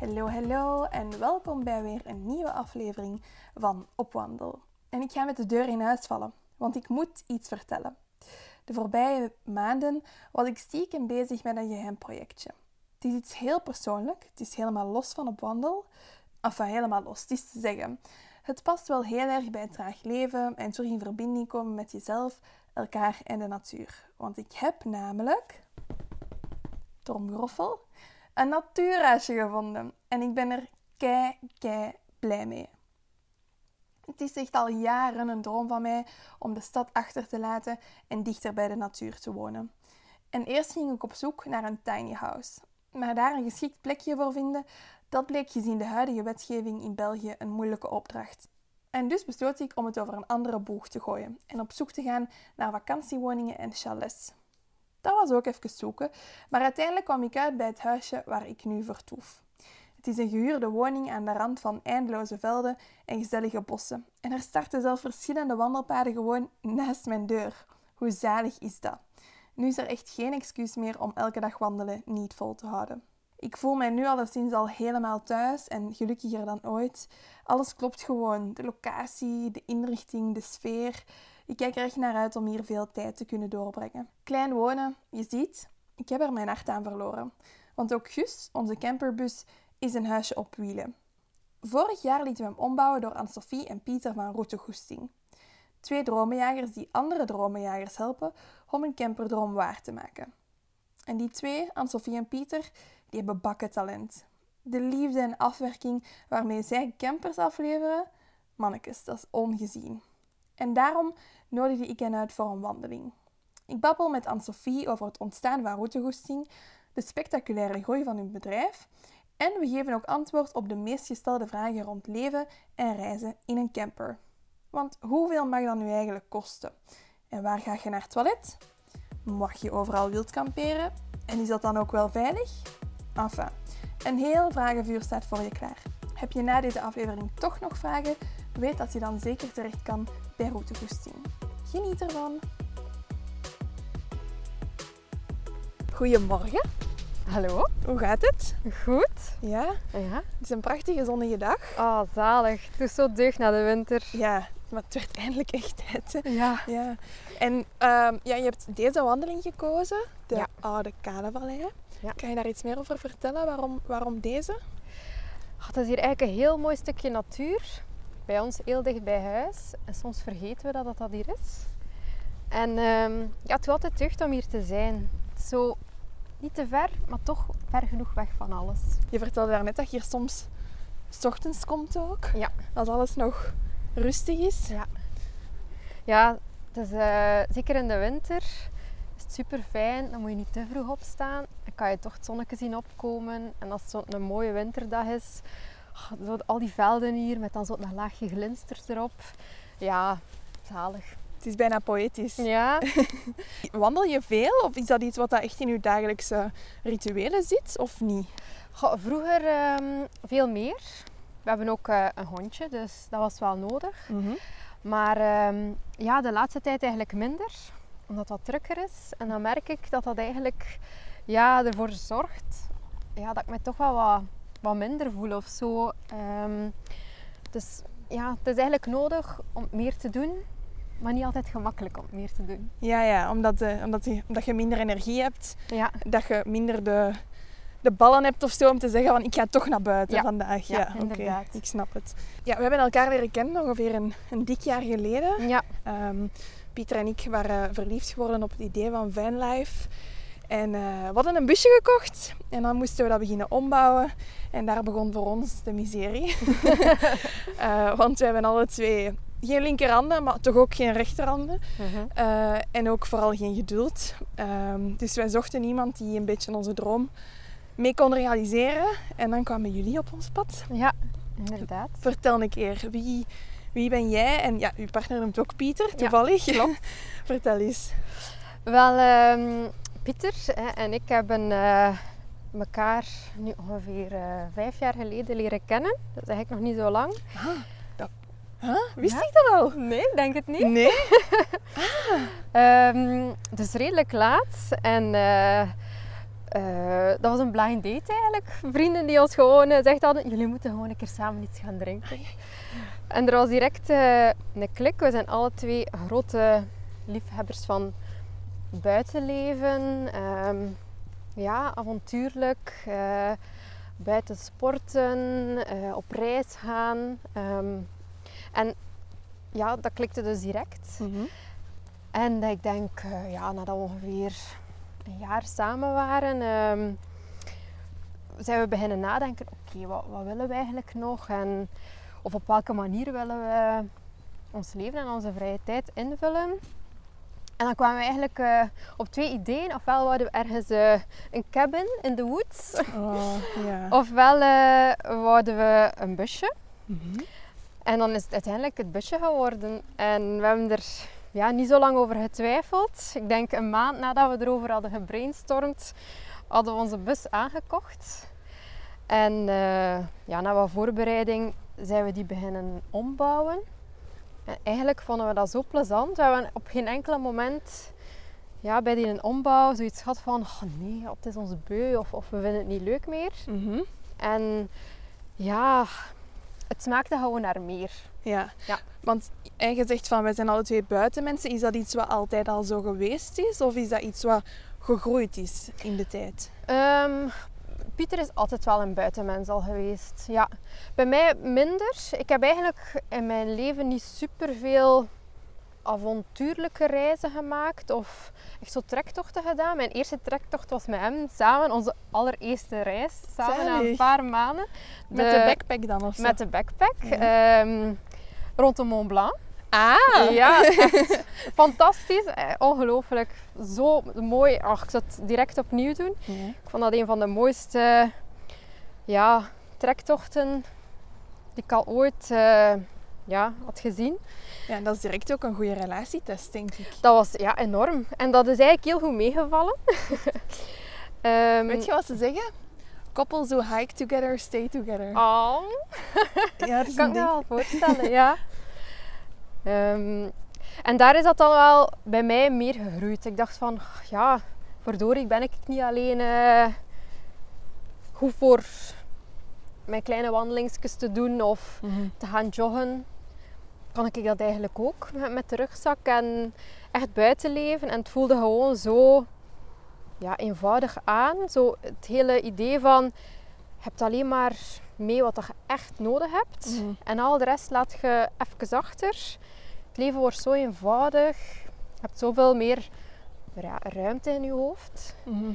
Hallo, hallo en welkom bij weer een nieuwe aflevering van Opwandel. En ik ga met de deur in huis vallen, want ik moet iets vertellen. De voorbije maanden was ik stiekem bezig met een geheim projectje. Het is iets heel persoonlijk, het is helemaal los van op wandel. Enfin, helemaal los, het is te zeggen. Het past wel heel erg bij het traag leven en terug in verbinding komen met jezelf, elkaar en de natuur. Want ik heb namelijk, tromgroffel, een natuurhuisje gevonden. En ik ben er kei, kei blij mee. Het is echt al jaren een droom van mij om de stad achter te laten en dichter bij de natuur te wonen. En eerst ging ik op zoek naar een tiny house. Maar daar een geschikt plekje voor vinden, dat bleek gezien de huidige wetgeving in België een moeilijke opdracht. En dus besloot ik om het over een andere boeg te gooien en op zoek te gaan naar vakantiewoningen en chalets. Dat was ook even zoeken, maar uiteindelijk kwam ik uit bij het huisje waar ik nu vertoef. Het is een gehuurde woning aan de rand van eindeloze velden en gezellige bossen. En er starten zelfs verschillende wandelpaden gewoon naast mijn deur. Hoe zalig is dat? Nu is er echt geen excuus meer om elke dag wandelen niet vol te houden. Ik voel mij nu alleszins al helemaal thuis en gelukkiger dan ooit. Alles klopt gewoon. De locatie, de inrichting, de sfeer. Ik kijk er echt naar uit om hier veel tijd te kunnen doorbrengen. Klein wonen, je ziet, ik heb er mijn hart aan verloren. Want ook Gus, onze camperbus, is een huisje op wielen. Vorig jaar lieten we hem ombouwen door Anne-Sophie en Pieter van Route Goesting. Twee dromenjagers die andere dromenjagers helpen om een camperdroom waar te maken. En die twee, Anne-Sophie en Pieter, die hebben bakken talent. De liefde en afwerking waarmee zij campers afleveren, mannekes, dat is ongezien. En daarom nodigde ik hen uit voor een wandeling. Ik babbel met Anne-Sophie over het ontstaan van Routegoesting, de spectaculaire groei van hun bedrijf en we geven ook antwoord op de meest gestelde vragen rond leven en reizen in een camper. Want hoeveel mag dat nu eigenlijk kosten? En waar ga je naar het toilet? Mag je overal wild kamperen? En is dat dan ook wel veilig? Enfin, een heel vragenvuur staat voor je klaar. Heb je na deze aflevering toch nog vragen? Weet dat je dan zeker terecht kan bij Routegoesting. Geniet ervan! Goedemorgen. Hallo, Hoe gaat het? goed? Ja, Ja. het is een prachtige zonnige dag. Oh, zalig. Het is zo deugd na de winter. Ja, maar het werd eindelijk echt tijd. hè. Ja. Ja. En ehm, ja, je hebt deze wandeling gekozen, de Ja. Oude Kanevallei. Ja. Kan je daar iets meer over vertellen? Waarom, waarom deze? Oh, het is hier eigenlijk een heel mooi stukje natuur. Bij ons heel dicht bij huis. En soms vergeten we dat dat, dat hier is. En ehm, ja, het is altijd deugd om hier te zijn. Zo niet te ver, maar toch ver genoeg weg van alles. Je vertelde daarnet dat je hier soms 's ochtends komt ook. Ja. Als alles nog rustig is. Ja. Ja, eh, zeker in de winter is het super fijn. Dan moet je niet te vroeg opstaan. Dan kan je toch het zonnetje zien opkomen. En als het zo'n mooie winterdag is, oh, zo al die velden hier met dan zo'n laagje glinsters erop. Ja, zalig. Het is bijna poëtisch. Ja, Wandel je veel of is dat iets wat dat echt in je dagelijkse rituelen zit of niet? Goh, vroeger ehm, veel meer. We hebben ook eh, een hondje, dus dat was wel nodig. Maar ehm, ja, de laatste tijd eigenlijk minder, omdat het wat drukker is. En dan merk ik dat dat eigenlijk ja, ervoor zorgt ja, dat ik me toch wel wat, wat minder voel of zo. Ehm, dus ja, het is eigenlijk nodig om meer te doen, maar niet altijd gemakkelijk om meer te doen. Ja, ja omdat, eh, omdat, je, omdat je minder energie hebt. Ja, Dat je minder de, de ballen hebt of zo om te zeggen van ik ga toch naar buiten Ja. vandaag. Ja, oké, ik snap het. Ja, we hebben elkaar leren kennen ongeveer een, een dik jaar geleden. ja, Ehm, Pieter en ik waren verliefd geworden op het idee van vanlife. En eh, we hadden een busje gekocht en dan moesten we dat beginnen ombouwen. En daar begon voor ons de miserie. Eh, want we hebben alle twee geen linkerhanden, maar toch ook geen rechterhanden. Mhm. Eh, en ook vooral geen geduld. Ehm, dus wij zochten iemand die een beetje onze droom mee kon realiseren. En dan kwamen jullie op ons pad. Ja, inderdaad. Vertel een keer, wie, wie ben jij? En ja, uw partner noemt ook Pieter, toevallig. klopt. Vertel eens. Wel, ehm, Pieter hè, en ik hebben eh, elkaar nu ongeveer eh, vijf jaar geleden leren kennen. Dat is eigenlijk nog niet zo lang. Ah, dat... Huh? Wist Ja. ik dat al? Nee, ik denk het niet. Nee? Ehm, dus redelijk laat. En eh, eh, dat was een blind date eigenlijk. Vrienden die ons gewoon uh, zegt hadden, jullie moeten gewoon een keer samen iets gaan drinken. En er was direct eh, een klik. We zijn alle twee grote liefhebbers van buitenleven. Ehm, ja, avontuurlijk. eh, buiten sporten, eh, op reis gaan. Ehm, en ja, dat klikte dus direct. Mhm. En ik denk, eh, ja, nadat we ongeveer een jaar samen waren, ehm, zijn we beginnen nadenken, oké, wat, wat willen we eigenlijk nog? En, of op welke manier willen we ons leven en onze vrije tijd invullen? En dan kwamen we eigenlijk eh, op twee ideeën. Ofwel wouden we ergens eh, een cabin in the woods. Oh. Ofwel wouden we een busje. Mhm. En dan is het uiteindelijk het busje geworden. En we hebben er ja, niet zo lang over getwijfeld. Ik denk een maand nadat we erover hadden gebrainstormd, hadden we onze bus aangekocht. En ja, na wat voorbereiding zijn we die beginnen ombouwen. En eigenlijk vonden we dat zo plezant. We hebben op geen enkel moment ja, bij die ombouw zoiets gehad van oh nee, het is ons beu of, of we vinden het niet leuk meer. Mhm. En ja, het smaakte gewoon naar meer. Ja. Ja. want en je zegt van wij zijn alle twee buitenmensen. Is dat iets wat altijd al zo geweest is? Of is dat iets wat gegroeid is in de tijd? Ehm, Pieter is altijd wel een buitenmens al geweest. Ja. Bij mij minder. Ik heb eigenlijk in mijn leven niet superveel avontuurlijke reizen gemaakt of echt zo trektochten gedaan. Mijn eerste trektocht was met hem samen, onze allereerste reis, samen na een paar maanden. Met de backpack dan of zo? Met de backpack. Ja. ehm, rond de Mont Blanc. Ah! Ja, echt fantastisch. Eh, Ongelooflijk. Zo mooi. Ach, ik zou het direct opnieuw doen. Ja. Ik vond dat een van de mooiste ja, trektochten die ik al ooit eh, ja, had gezien. Ja, dat is direct ook een goede relatietest, denk ik. Dat was ja, enorm. En dat is eigenlijk heel goed meegevallen. Ehm, Weet je wat ze zeggen? Couples who hike together, stay together. Oh, Ja, dat kan ik me wel voorstellen, ja. Ehm, en daar is dat dan wel bij mij meer gegroeid. Ik dacht van, ja, verdorie, ben ik niet alleen eh, goed voor mijn kleine wandelingsjes te doen of Mhm. te gaan joggen. Kan ik dat eigenlijk ook met, met de rugzak en echt buiten leven. En het voelde gewoon zo ja, eenvoudig aan. Zo het hele idee van, je hebt alleen maar mee wat je echt nodig hebt. Mhm. En al de rest laat je even achter. Het leven wordt zo eenvoudig. Je hebt zoveel meer ruimte in je hoofd. Mhm.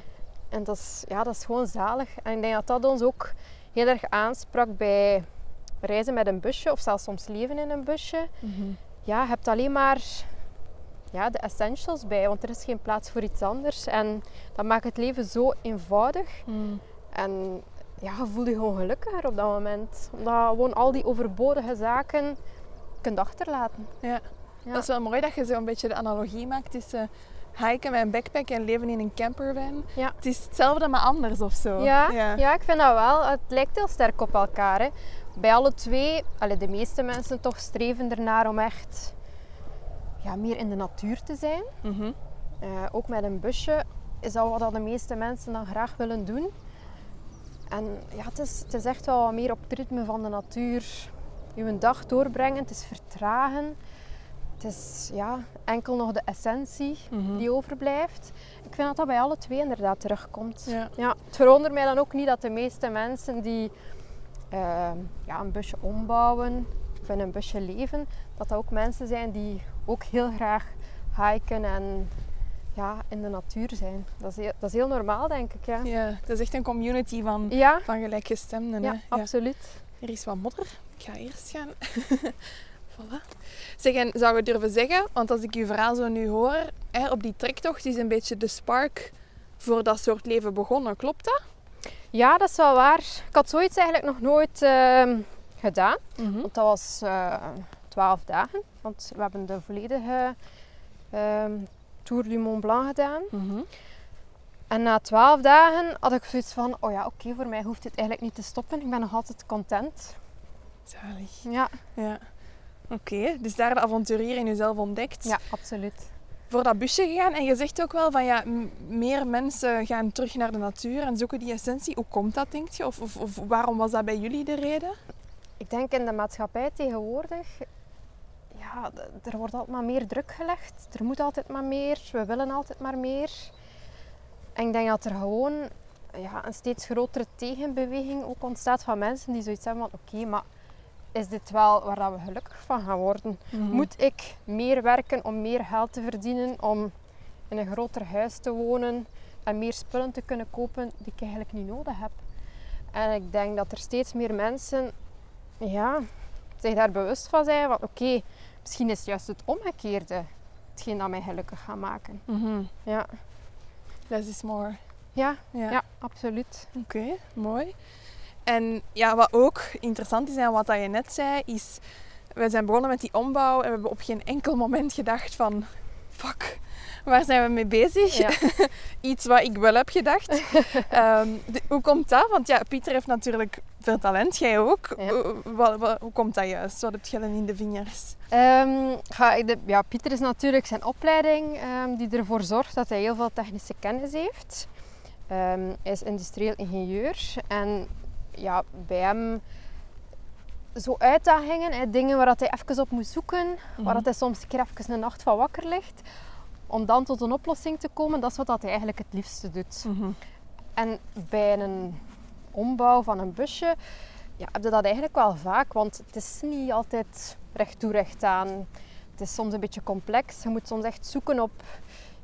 En dat is, ja, dat is gewoon zalig. En ik denk dat dat ons ook heel erg aansprak bij reizen met een busje of zelfs soms leven in een busje. Mhm. Ja, je hebt alleen maar ja, de essentials bij, want er is geen plaats voor iets anders. En dat maakt het leven zo eenvoudig. En ja, je je gewoon gelukkiger op dat moment. Omdat je gewoon al die overbodige zaken kunt achterlaten. Ja. Ja. Dat is wel mooi dat je zo een beetje de analogie maakt tussen hiken met een backpack en leven in een campervan. Ja. Het is hetzelfde, maar anders of zo. Ja, ja. ik vind dat wel. Het lijkt heel sterk op elkaar. Hè. Bij alle twee, allee, de meeste mensen toch streven ernaar om echt ja, meer in de natuur te zijn. Mhm. Eh, ook met een busje is dat wat de meeste mensen dan graag willen doen. En ja, het is, het is echt wel meer op het ritme van de natuur. Je dag doorbrengen, het is vertragen. Het is ja, enkel nog de essentie Mhm. die overblijft. Ik vind dat dat bij alle twee inderdaad terugkomt. Ja. Ja, het verwondert mij dan ook niet dat de meeste mensen die eh, ja, een busje ombouwen of in een busje leven, dat dat ook mensen zijn die ook heel graag hiken en ja, in de natuur zijn. Dat is heel, dat is heel normaal, denk ik. Ja, Ja, het is echt een community van, ja, van gelijkgestemden. ja, hè? absoluut. Er is wat modder. Ik ga eerst gaan Voilà. Zeg, en zou je durven zeggen, want als ik je verhaal zo nu hoor, hè, op die trektocht is een beetje de spark voor dat soort leven begonnen. Klopt dat? Ja, dat is wel waar. Ik had zoiets eigenlijk nog nooit ehm, gedaan. Want dat was eh, twaalf dagen. Want we hebben de volledige ehm, Tour du Mont Blanc gedaan. Mhm. En na twaalf dagen had ik zoiets van, oh ja, oké, voor mij hoeft het eigenlijk niet te stoppen. Ik ben nog altijd content. Zalig. Ja, Ja. Oké, dus daar de avonturier in jezelf ontdekt. ja absoluut. Voor dat busje gegaan. En je zegt ook wel van ja, meer mensen gaan terug naar de natuur en zoeken die essentie. Hoe komt dat, denk je? Of, of, of waarom was dat bij jullie de reden? Ik denk in de maatschappij tegenwoordig, ja, er wordt altijd maar meer druk gelegd. Er moet altijd maar meer. We willen altijd maar meer. En ik denk dat er gewoon ja, een steeds grotere tegenbeweging ook ontstaat van mensen die zoiets hebben van oké, maar is dit wel waar dat we gelukkig van gaan worden? Moet ik meer werken om meer geld te verdienen, om in een groter huis te wonen en meer spullen te kunnen kopen die ik eigenlijk niet nodig heb? En ik denk dat er steeds meer mensen ja, zich daar bewust van zijn van oké, misschien is juist het omgekeerde hetgeen dat mij gelukkig gaat maken. Mhm. Ja, Less is more. ja, Ja. ja absoluut. Oké, mooi. En ja, wat ook interessant is en wat dat je net zei, is... We zijn begonnen met die ombouw en we hebben op geen enkel moment gedacht van... Fuck, waar zijn we mee bezig? Ja. Iets wat ik wel heb gedacht. Ehm, de- hoe komt dat? Want ja, Pieter heeft natuurlijk veel talent, jij ook. Ja. Hoe, wat- wat- hoe komt dat juist? Wat heb je dan in de vingers? Ehm, ga ik de, ja, Pieter is natuurlijk zijn opleiding ehm, die ervoor zorgt dat hij heel veel technische kennis heeft. Ehm, hij is industrieel ingenieur en ja, bij hem zo uitdagingen, hè, dingen waar dat hij even op moet zoeken, waar dat hij soms een keer even een nacht van wakker ligt, om dan tot een oplossing te komen, dat is wat dat hij eigenlijk het liefste doet. Mhm. En bij een ombouw van een busje ja, heb je dat eigenlijk wel vaak, want het is niet altijd recht toe recht aan. Het is soms een beetje complex. Je moet soms echt zoeken op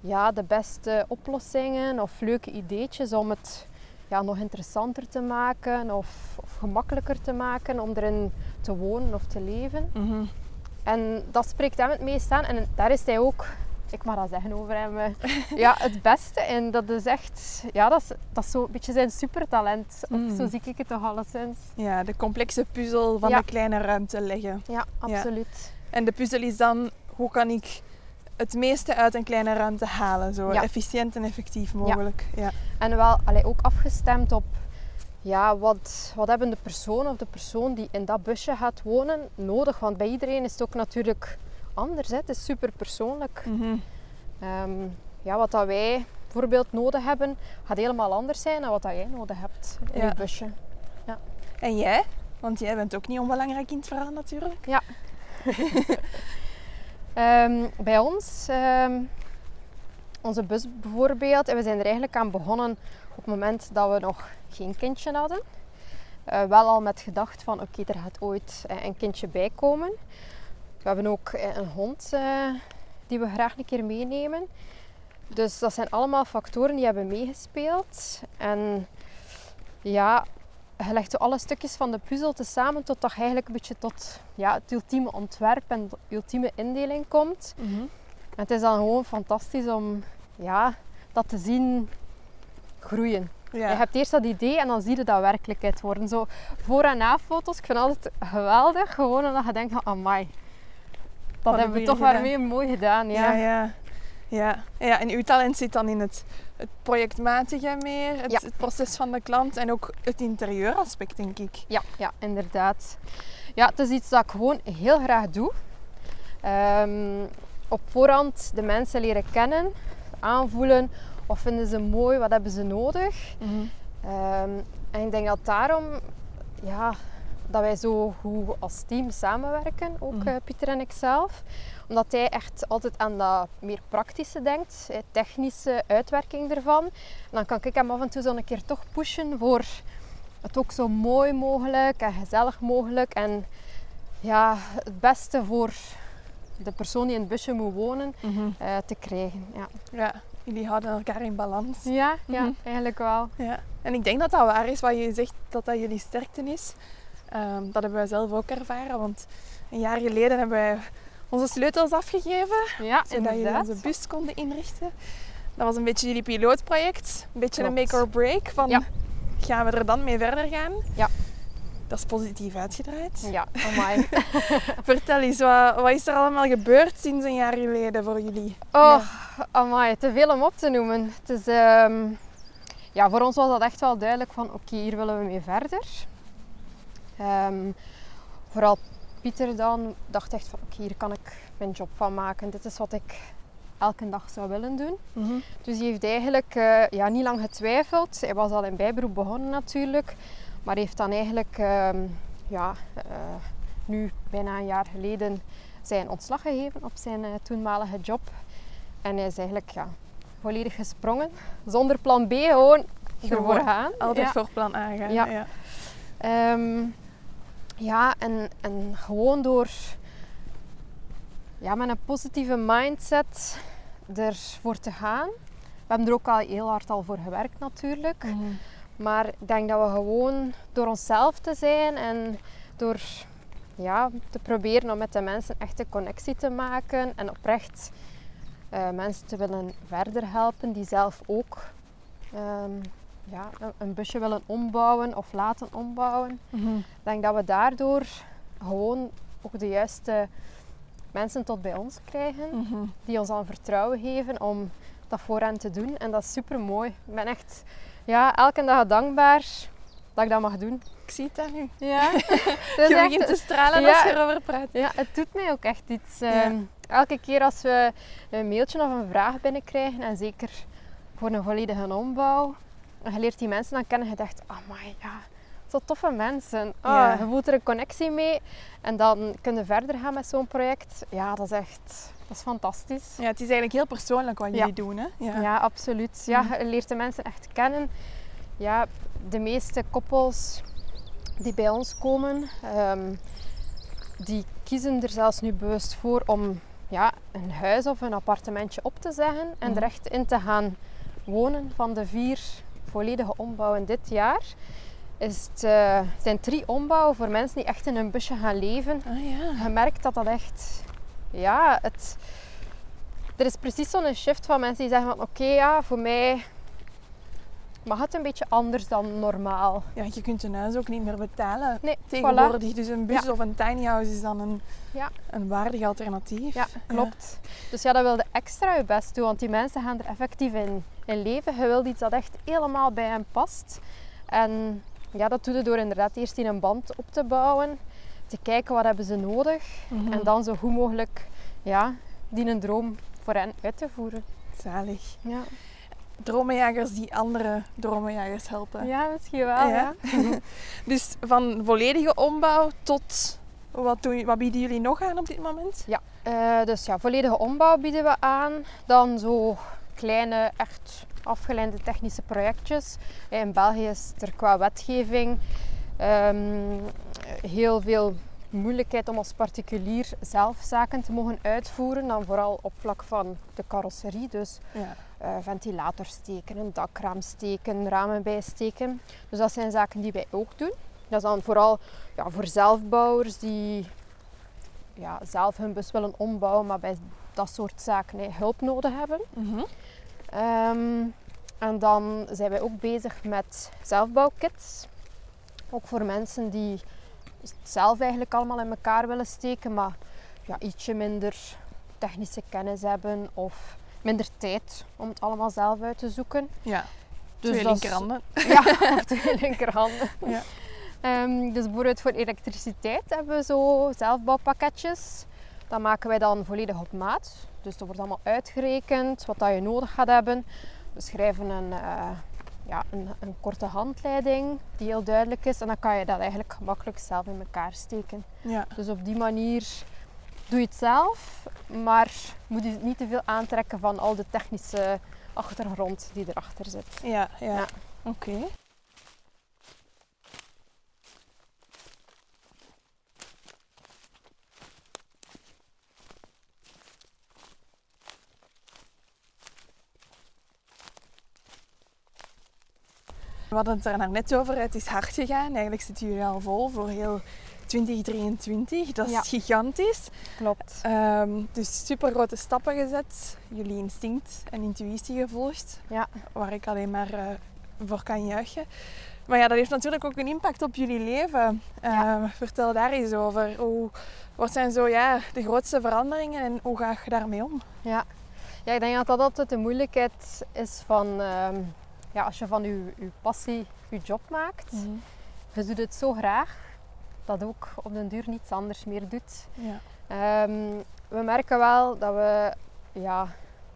ja, de beste oplossingen of leuke ideetjes om het ja, nog interessanter te maken of, of gemakkelijker te maken om erin te wonen of te leven. Mhm. En dat spreekt hem het meest aan. En daar is hij ook, ik mag dat zeggen over hem, eh, ja, het beste. En dat is echt, ja, dat is, dat is zo een beetje zijn supertalent. Of Mm. zo zie ik het toch alleszins. Ja, de complexe puzzel van Ja. de kleine ruimte leggen. Ja, absoluut. En de puzzel is dan, hoe kan ik het meeste uit een kleine ruimte halen? Zo Ja. efficiënt en effectief mogelijk. Ja. En wel allee, ook afgestemd op ja, wat, wat hebben de persoon of de persoon die in dat busje gaat wonen nodig. Want bij iedereen is het ook natuurlijk anders. Hè. Het is super persoonlijk. Mhm. Ehm, ja, wat dat wij bijvoorbeeld nodig hebben, gaat helemaal anders zijn dan wat dat jij nodig hebt in Ja. je busje. En jij? Want jij bent ook niet onbelangrijk in het verhaal natuurlijk. Ehm, bij ons, ehm, onze bus bijvoorbeeld, en we zijn er eigenlijk aan begonnen op het moment dat we nog geen kindje hadden. Eh, wel al met gedacht van oké, er gaat ooit eh, een kindje bij komen. We hebben ook eh, een hond die we graag een keer meenemen. Dus dat zijn allemaal factoren die hebben meegespeeld. En ja, je legt alle stukjes van de puzzel tezamen totdat je eigenlijk een beetje tot ja, het ultieme ontwerp en de ultieme indeling komt. En het is dan gewoon fantastisch om ja, dat te zien groeien. Ja. Je hebt eerst dat idee en dan zie je dat werkelijkheid worden. Zo voor- en na-foto's, ik vind altijd geweldig. Gewoon omdat je denkt van, amai. Dat hebben we toch we hier maar mee mooi gedaan. Ja, Ja. ja. Ja. ja, en uw talent zit dan in het, het projectmatige meer, het, Ja. het proces van de klant en ook het interieuraspect, denk ik. Ja, ja, inderdaad. Ja, het is iets dat ik gewoon heel graag doe. Ehm, op voorhand de mensen leren kennen, aanvoelen. Wat vinden ze mooi, wat hebben ze nodig. Ehm, en ik denk dat daarom ja, dat wij zo goed als team samenwerken, ook Mhm. eh, Pieter en ik zelf. Omdat hij echt altijd aan dat meer praktische denkt, technische uitwerking ervan. En dan kan ik hem af en toe zo een keer toch pushen voor het ook zo mooi mogelijk en gezellig mogelijk. En ja, het beste voor de persoon die in het busje moet wonen eh, te krijgen. Ja, Ja, jullie houden elkaar in balans. ja, ja Mhm. eigenlijk wel. Ja. En ik denk dat dat waar is wat je zegt dat dat jullie sterkte is. Ehm, dat hebben wij zelf ook ervaren, want een jaar geleden hebben wij onze sleutels afgegeven, Ja, zodat jullie onze bus konden inrichten. Dat was een beetje jullie pilootproject, een beetje een make or break van Ja. gaan we er dan mee verder gaan? Ja. Dat is positief uitgedraaid. Ja, amai. Vertel eens, wat, wat is er allemaal gebeurd sinds een jaar geleden voor jullie? Oh, amai, te veel om op te noemen. Het is, ehm, ja, voor ons was dat echt wel duidelijk van oké, hier willen we mee verder. Ehm, vooral Pieter dan dacht echt van oké, hier kan ik mijn job van maken. Dit is wat ik elke dag zou willen doen. Dus hij heeft eigenlijk eh, ja, niet lang getwijfeld. Hij was al in bijberoep begonnen natuurlijk. Maar heeft dan eigenlijk ehm, ja, eh, nu bijna een jaar geleden zijn ontslag gegeven op zijn eh, toenmalige job. En hij is eigenlijk ja, volledig gesprongen. Zonder plan B, gewoon ervoor Gewoon gaan. Altijd Ja. voor plan A gaan. Ja. ja. Ehm, ja, en, en gewoon door ja, met een positieve mindset ervoor te gaan. We hebben er ook al heel hard al voor gewerkt natuurlijk. Mhm. Maar ik denk dat we gewoon door onszelf te zijn en door ja, te proberen om met de mensen echt een connectie te maken en oprecht eh, mensen te willen verder helpen die zelf ook ehm, ja, een, busje willen ombouwen of laten ombouwen. Mhm. Ik denk dat we daardoor gewoon ook de juiste mensen tot bij ons krijgen Mhm. die ons dan vertrouwen geven om dat voor hen te doen. En dat is super mooi. Ik ben echt ja, elke dag dankbaar dat ik dat mag doen. Ik zie het aan nu. Ja, Je begint te stralen Ja. als je erover praat. ja, het doet mij ook echt iets. Ja. Ehm, elke keer als we een mailtje of een vraag binnenkrijgen, en zeker voor een volledige ombouw, en je leert die mensen dan kennen en je denkt, amai, ja, zo toffe mensen. Oh, Ja. Je voelt er een connectie mee en dan kun je verder gaan met zo'n project. Ja, dat is echt dat is fantastisch. Ja, het is eigenlijk heel persoonlijk wat Ja. jullie doen. Hè? Ja. Ja, absoluut. Ja, Mhm. je leert de mensen echt kennen. Ja, de meeste koppels die bij ons komen, ehm, die kiezen er zelfs nu bewust voor om ja, een huis of een appartementje op te zeggen en Mhm. er echt in te gaan wonen van de vier volledige ombouwen dit jaar. Is het, eh, zijn drie ombouwen voor mensen die echt in een busje gaan leven Ah ja. je merkt dat dat echt, ja, het, er is precies zo'n shift van mensen die zeggen van oké, ja, voor mij mag het een beetje anders dan normaal. ja, je kunt een huis ook niet meer betalen. Nee, Tegenwoordig, dus een bus Ja. of een tiny house is dan een, Ja. een waardig alternatief. Ja, klopt. Dus ja, dat wilde extra je best doen, want die mensen gaan er effectief in, in leven. Je wilt iets dat echt helemaal bij hen past. En ja, dat doe je door inderdaad eerst in een band op te bouwen, te kijken wat hebben ze nodig Mhm. en dan zo goed mogelijk ja, die een droom voor hen uit te voeren. Zalig. Ja, Dromenjagers die andere dromenjagers helpen. ja misschien wel. Ja. ja. Dus van volledige ombouw tot... Wat, doen, wat bieden jullie nog aan op dit moment? Ja, eh, dus ja, volledige ombouw bieden we aan. Dan zo kleine, echt afgeleide technische projectjes. In België is er qua wetgeving ehm, heel veel moeilijkheid om als particulier zelf zaken te mogen uitvoeren. Dan vooral op vlak van de carrosserie. Dus Ja. Eh, ventilator steken, een dakraam steken, ramen bijsteken. Dus dat zijn zaken die wij ook doen. Dat is dan vooral ja, voor zelfbouwers die ja, zelf hun bus willen ombouwen, maar bij dat soort zaken hulp nodig hebben. Mhm. Ehm, en dan zijn wij ook bezig met zelfbouwkits. Ook voor mensen die het zelf eigenlijk allemaal in elkaar willen steken, maar ja, ietsje minder technische kennis hebben of minder tijd om het allemaal zelf uit te zoeken. Ja. Dus Twee linkerhanden. Ja, op twee linkerhanden. Ja. Ehm, dus bijvoorbeeld voor elektriciteit hebben we zo zelfbouwpakketjes. Dat maken wij dan volledig op maat. Dus dat wordt allemaal uitgerekend wat dat je nodig gaat hebben. We schrijven een, eh, ja, een, een korte handleiding die heel duidelijk is. En dan kan je dat eigenlijk gemakkelijk zelf in elkaar steken. Ja. Dus op die manier doe je het zelf, maar moet je niet te veel aantrekken van al de technische achtergrond die erachter zit. Ja, ja. Ja. Oké. We hadden het er net over, het is hard gegaan. Eigenlijk zitten jullie al vol voor heel 2023. Dat is Ja. gigantisch. Klopt. Ehm, dus super grote stappen gezet. Jullie instinct en intuïtie gevolgd. Ja. Waar ik alleen maar eh, voor kan juichen. Maar ja, dat heeft natuurlijk ook een impact op jullie leven. Ja. Ehm, vertel daar eens over. Hoe, wat zijn zo ja, de grootste veranderingen en hoe ga je daarmee om? Ja. ja, ik denk dat dat altijd de moeilijkheid is van... ehm, ja, als je van je, je passie je job maakt. Je doet het zo graag dat ook op den duur niets anders meer doet. Ja. Ehm, we merken wel dat we ja,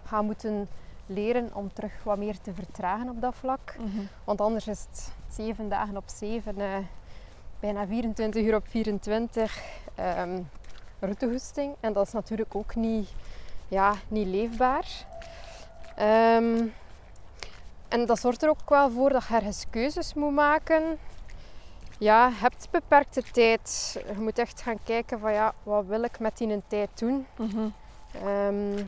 gaan moeten leren om terug wat meer te vertragen op dat vlak. Want anders is het zeven dagen op zeven, eh, bijna 24 uur op 24 ehm routehoesting. En dat is natuurlijk ook niet, ja, niet leefbaar. Ehm, en dat zorgt er ook wel voor dat je ergens keuzes moet maken. Ja, je hebt beperkte tijd. Je moet echt gaan kijken van ja, wat wil ik met die een tijd doen. Mhm. Ehm,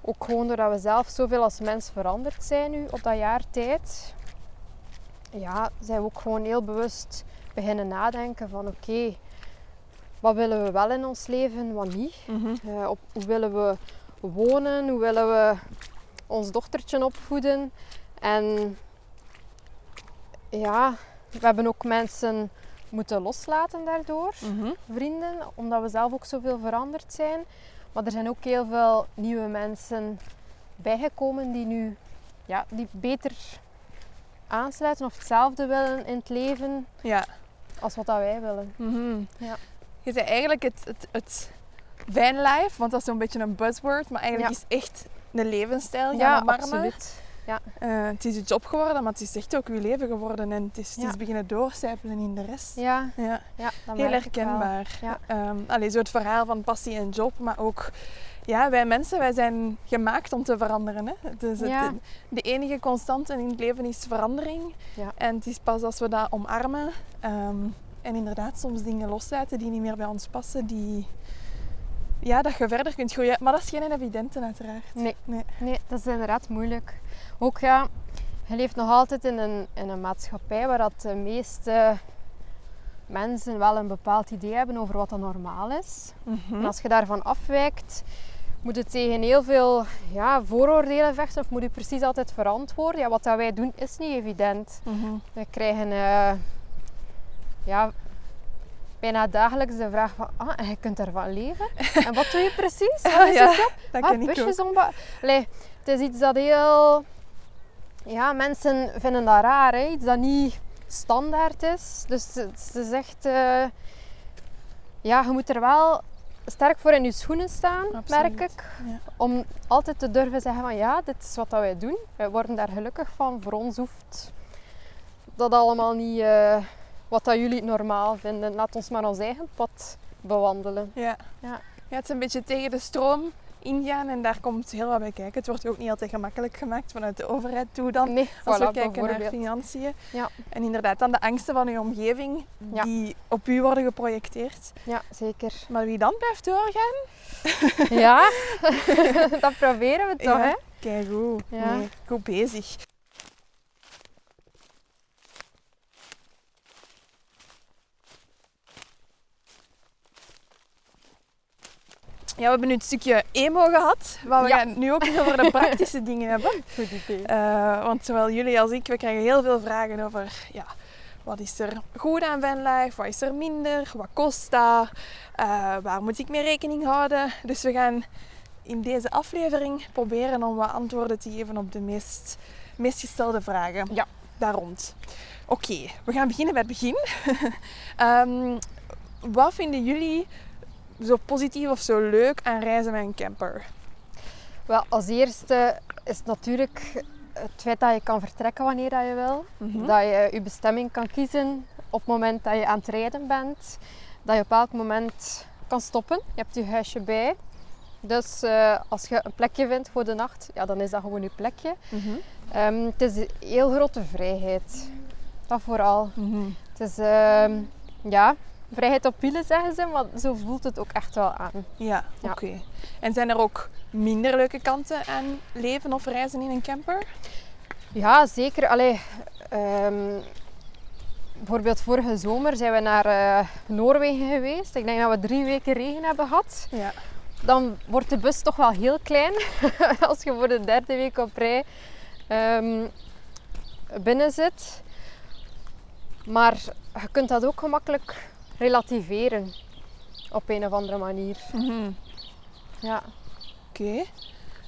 ook gewoon doordat we zelf zoveel als mens veranderd zijn nu op dat jaar tijd. Ja, zijn we ook gewoon heel bewust beginnen nadenken van oké, wat willen we wel in ons leven, wat niet. Mhm. Eh, op, hoe willen we wonen, hoe willen we ons dochtertje opvoeden. En ja, we hebben ook mensen moeten loslaten daardoor Mhm. vrienden, omdat we zelf ook zoveel veranderd zijn. Maar er zijn ook heel veel nieuwe mensen bijgekomen die nu ja, die beter aansluiten of hetzelfde willen in het leven Ja. als wat dat wij willen. Mhm. Ja. Je zei eigenlijk het, het, het vanlife, want dat is zo'n beetje een buzzword, maar eigenlijk Ja. is echt een levensstijl gaan Ja, omarmen. Absoluut. Eh, het is je job geworden, maar het is echt ook je leven geworden en het is, het is Ja. beginnen doorcijpelen in de rest. Ja, Ja. ja dat Heel herkenbaar. Ja. Ehm, allee, zo het verhaal van passie en job, maar ook ja, wij mensen, wij zijn gemaakt om te veranderen. Hè? Dus het- Ja. de enige constante in het leven is verandering. Ja. En het is pas als we dat omarmen ehm, en inderdaad soms dingen loslaten die niet meer bij ons passen, die, ja, dat je verder kunt groeien. Maar dat is geen evidente uiteraard. Nee. Nee. Nee, dat is inderdaad moeilijk. Ook ja, je leeft nog altijd in een, in een maatschappij waar dat de meeste mensen wel een bepaald idee hebben over wat dan normaal is. Mhm. En als je daarvan afwijkt, moet je tegen heel veel ja, vooroordelen vechten of moet je precies altijd verantwoorden. Ja, wat dat wij doen is niet evident. Mhm. We krijgen eh, ja, bijna dagelijks de vraag van, ah, en je kunt ervan leven? En wat doe je precies? Wat is Ja, job? Dat Ah, ken ik busjes omba- Allee, het is iets dat heel... Ja, mensen vinden dat raar, hè? iets dat niet standaard is. Dus het is echt... eh, Ja, je moet er wel sterk voor in je schoenen staan, Absoluut, merk ik. ja. Om altijd te durven zeggen van ja, dit is wat dat wij doen. Wij worden daar gelukkig van. Voor ons hoeft dat allemaal niet eh, wat dat jullie normaal vinden. Laat ons maar ons eigen pad bewandelen. Ja. Ja. ja, het is een beetje tegen de stroom ingaan en daar komt heel wat bij kijken. Het wordt ook niet altijd gemakkelijk gemaakt vanuit de overheid toe dan. Nee, Als voilà, we kijken naar financiën. Ja. En inderdaad dan de angsten van uw omgeving Ja. die op u worden geprojecteerd. Ja, zeker. Maar wie dan blijft doorgaan? Ja, dat proberen we toch, Ja. hè? Kijk goed. Ja. Nee, goed bezig. Ja, we hebben nu het stukje emo gehad, maar we Ja. gaan nu ook over de praktische dingen hebben. Goed idee. Eh, want zowel jullie als ik, we krijgen heel veel vragen over ja, wat is er goed aan vanlife, wat is er minder, wat kost dat, eh, waar moet ik mee rekening houden. Dus we gaan in deze aflevering proberen om wat antwoorden te geven op de meest, meest gestelde vragen Ja. daar rond. Oké, we gaan beginnen bij het begin. Ehm, wat vinden jullie zo positief of zo leuk aan reizen met een camper? Wel, als eerste is het natuurlijk het feit dat je kan vertrekken wanneer dat je wil. Mhm. Dat je je bestemming kan kiezen op het moment dat je aan het rijden bent. Dat je op elk moment kan stoppen. Je hebt je huisje bij. Dus eh, als je een plekje vindt voor de nacht, ja, dan is dat gewoon je plekje. Mhm. Ehm, het is een heel grote vrijheid. Dat vooral. Mhm. Het is ehm, ja, vrijheid op wielen zeggen ze, maar zo voelt het ook echt wel aan. Ja, Ja. oké. En zijn er ook minder leuke kanten aan leven of reizen in een camper? Ja, zeker. Allee, ehm, bijvoorbeeld vorige zomer zijn we naar eh, Noorwegen geweest. Ik denk dat we drie weken regen hebben gehad. Ja. Dan wordt de bus toch wel heel klein als je voor de derde week op rij ehm, binnen zit. Maar je kunt dat ook gemakkelijk relativeren op een of andere manier. Mhm. Ja. Oké.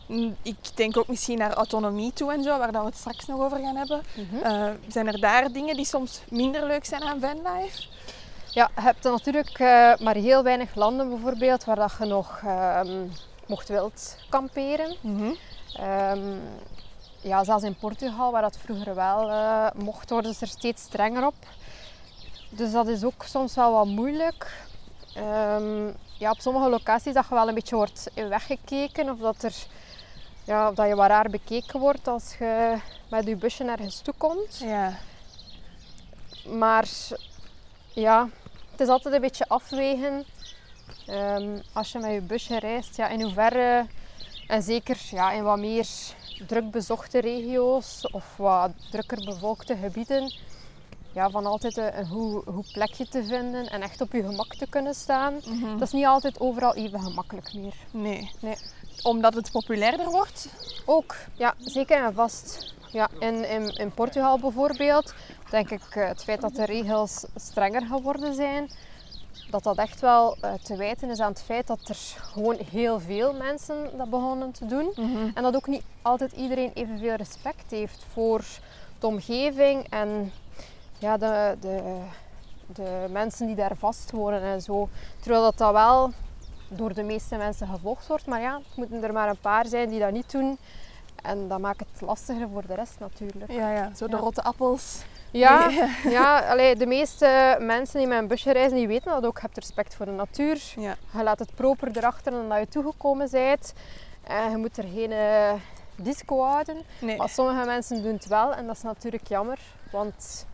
Mm, Ik denk ook misschien naar autonomie toe en zo, waar dat we het straks nog over gaan hebben. Mhm. Eh, zijn er daar dingen die soms minder leuk zijn aan vanlife? Ja, je hebt natuurlijk eh, maar heel weinig landen bijvoorbeeld waar dat je nog ehm, mocht wild kamperen. Ehm, ja, zelfs in Portugal, waar dat vroeger wel eh, mocht, worden ze er steeds strenger op. Dus dat is ook soms wel wat moeilijk. Ehm, ja, op sommige locaties dat je wel een beetje wordt weggekeken of dat, er, ja, of dat je wat raar bekeken wordt als je met je busje ergens toe komt. Ja. Maar ja, het is altijd een beetje afwegen. Ehm, als je met je busje reist, ja, in hoeverre, en zeker ja, in wat meer druk bezochte regio's of wat drukker bevolkte gebieden, ja, van altijd een, een goed, goed plekje te vinden en echt op je gemak te kunnen staan. Dat is niet altijd overal even gemakkelijk meer. Nee. Nee. Omdat het populairder wordt? Ook, ja, zeker en vast. Ja, in, in, in Portugal bijvoorbeeld, denk ik eh, het feit dat de regels strenger geworden zijn, dat dat echt wel eh, te wijten is aan het feit dat er gewoon heel veel mensen dat begonnen te doen. En dat ook niet altijd iedereen evenveel respect heeft voor de omgeving en ja, de, de, de mensen die daar vast wonen en zo. Terwijl dat, dat wel door de meeste mensen gevolgd wordt. Maar ja, het moeten er maar een paar zijn die dat niet doen. En dat maakt het lastiger voor de rest natuurlijk. Ja, ja. Zo de Ja. rotte appels. Ja, Ja. ja allee, de meeste mensen die met een busje reizen, die weten dat ook. Je hebt respect voor de natuur. Ja. Je laat het proper erachter dan dat je toegekomen bent. En je moet er geen eh, disco houden. Nee. Maar sommige mensen doen het wel en dat is natuurlijk jammer. Want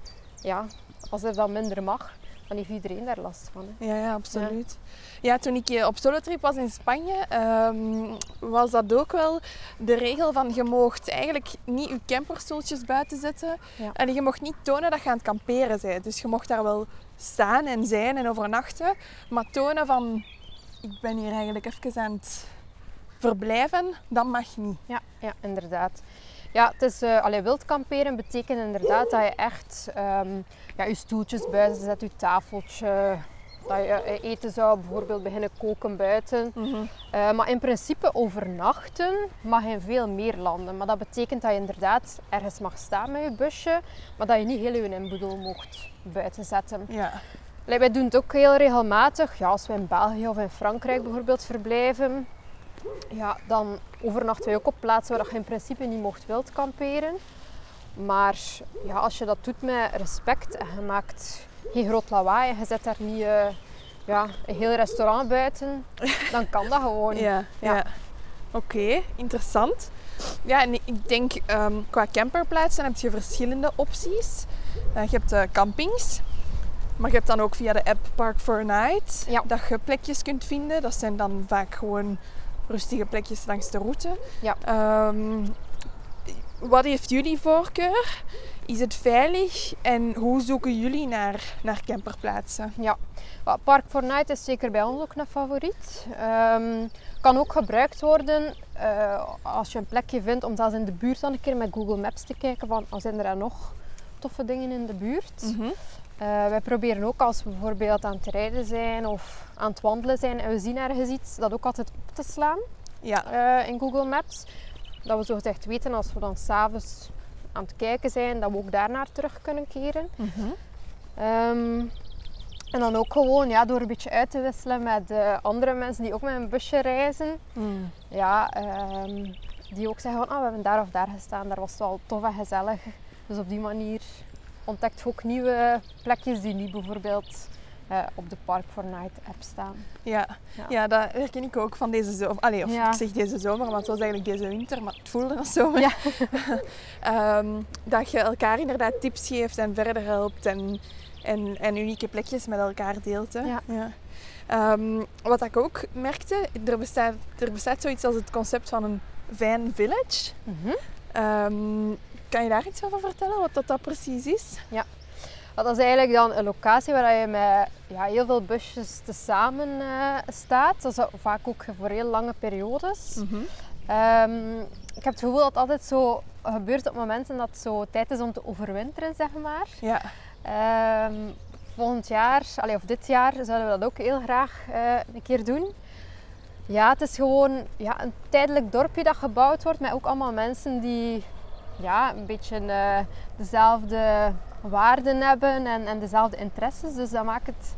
ja, als er dan minder mag, dan heeft iedereen daar last van. Hè. Ja, ja, absoluut. Ja, toen ik eh, op solotrip was in Spanje, ehm, was dat ook wel de regel van je moogt eigenlijk niet je camperstoeltjes buiten zetten. Ja. En je mocht niet tonen dat je aan het kamperen bent. Dus je mocht daar wel staan en zijn en overnachten. Maar tonen van, ik ben hier eigenlijk even aan het verblijven, dat mag niet. Ja, ja inderdaad. Ja, het is, allee, wild kamperen betekent inderdaad dat je echt ehm, ja, je stoeltjes buiten zet, je tafeltje. Dat je eh, eten zou bijvoorbeeld beginnen koken buiten. Eh, maar in principe overnachten mag in veel meer landen. Maar dat betekent dat je inderdaad ergens mag staan met je busje, maar dat je niet heel je inboedel mocht buiten zetten. Ja. Allee, wij doen het ook heel regelmatig. Ja, als we in België of in Frankrijk bijvoorbeeld verblijven, ja, dan overnachten wij ook op plaatsen waar je in principe niet mocht wild kamperen. Maar ja, als je dat doet met respect en je maakt geen groot lawaai en je zet daar niet eh, ja, een heel restaurant buiten, dan kan dat gewoon. Ja, ja. Ja. Oké, interessant. Ja, en ik denk ehm, qua camperplaatsen heb je verschillende opties. Eh, je hebt eh, campings, maar je hebt dan ook via de app Park for Night Ja. dat je plekjes kunt vinden. Dat zijn dan vaak gewoon rustige plekjes langs de route. Ja. Ehm, wat heeft jullie voorkeur? Is het veilig en hoe zoeken jullie naar, naar camperplaatsen? Ja, Park for Night is zeker bij ons ook een favoriet. Ehm, kan ook gebruikt worden eh, als je een plekje vindt om zelfs in de buurt dan een keer met Google Maps te kijken van "Ah, zijn er dan nog toffe dingen in de buurt. Eh, wij proberen ook als we bijvoorbeeld aan het rijden zijn of aan het wandelen zijn en we zien ergens iets, dat ook altijd op te slaan Ja. eh, in Google Maps. Dat we zo gezegd weten als we dan s'avonds aan het kijken zijn, dat we ook daarnaar terug kunnen keren. Ehm, en dan ook gewoon ja, door een beetje uit te wisselen met andere mensen die ook met een busje reizen. Mm. Ja, ehm, die ook zeggen van ah, we hebben daar of daar gestaan, daar was het wel tof en gezellig. Dus op die manier ontdekt je ook nieuwe plekjes die niet bijvoorbeeld eh, op de Park for Night app staan. Ja. Ja. Ja. dat herken ik ook van deze zomer. Allee, of Ja. ik zeg deze zomer, maar het was eigenlijk deze winter, maar het voelde als zomer. Ja. Ehm, dat je elkaar inderdaad tips geeft en verder helpt en, en, en unieke plekjes met elkaar deelt. Hè. Ja. Ehm, wat ik ook merkte, er bestaat, er bestaat zoiets als het concept van een van village. Mhm. Ehm, kan je daar iets over vertellen, wat dat, dat precies is? Dat is eigenlijk dan een locatie waar je met ja, heel veel busjes tezamen uh, staat. Dat is vaak ook voor heel lange periodes. Ehm, ik heb het gevoel dat het altijd zo gebeurt op momenten dat het zo tijd is om te overwinteren, zeg maar. Ja. Ehm, volgend jaar, allee, of dit jaar, zouden we dat ook heel graag eh, een keer doen. Ja, het is gewoon ja, een tijdelijk dorpje dat gebouwd wordt met ook allemaal mensen die ja, een beetje uh, dezelfde waarden hebben en, en dezelfde interesses. Dus dat maakt het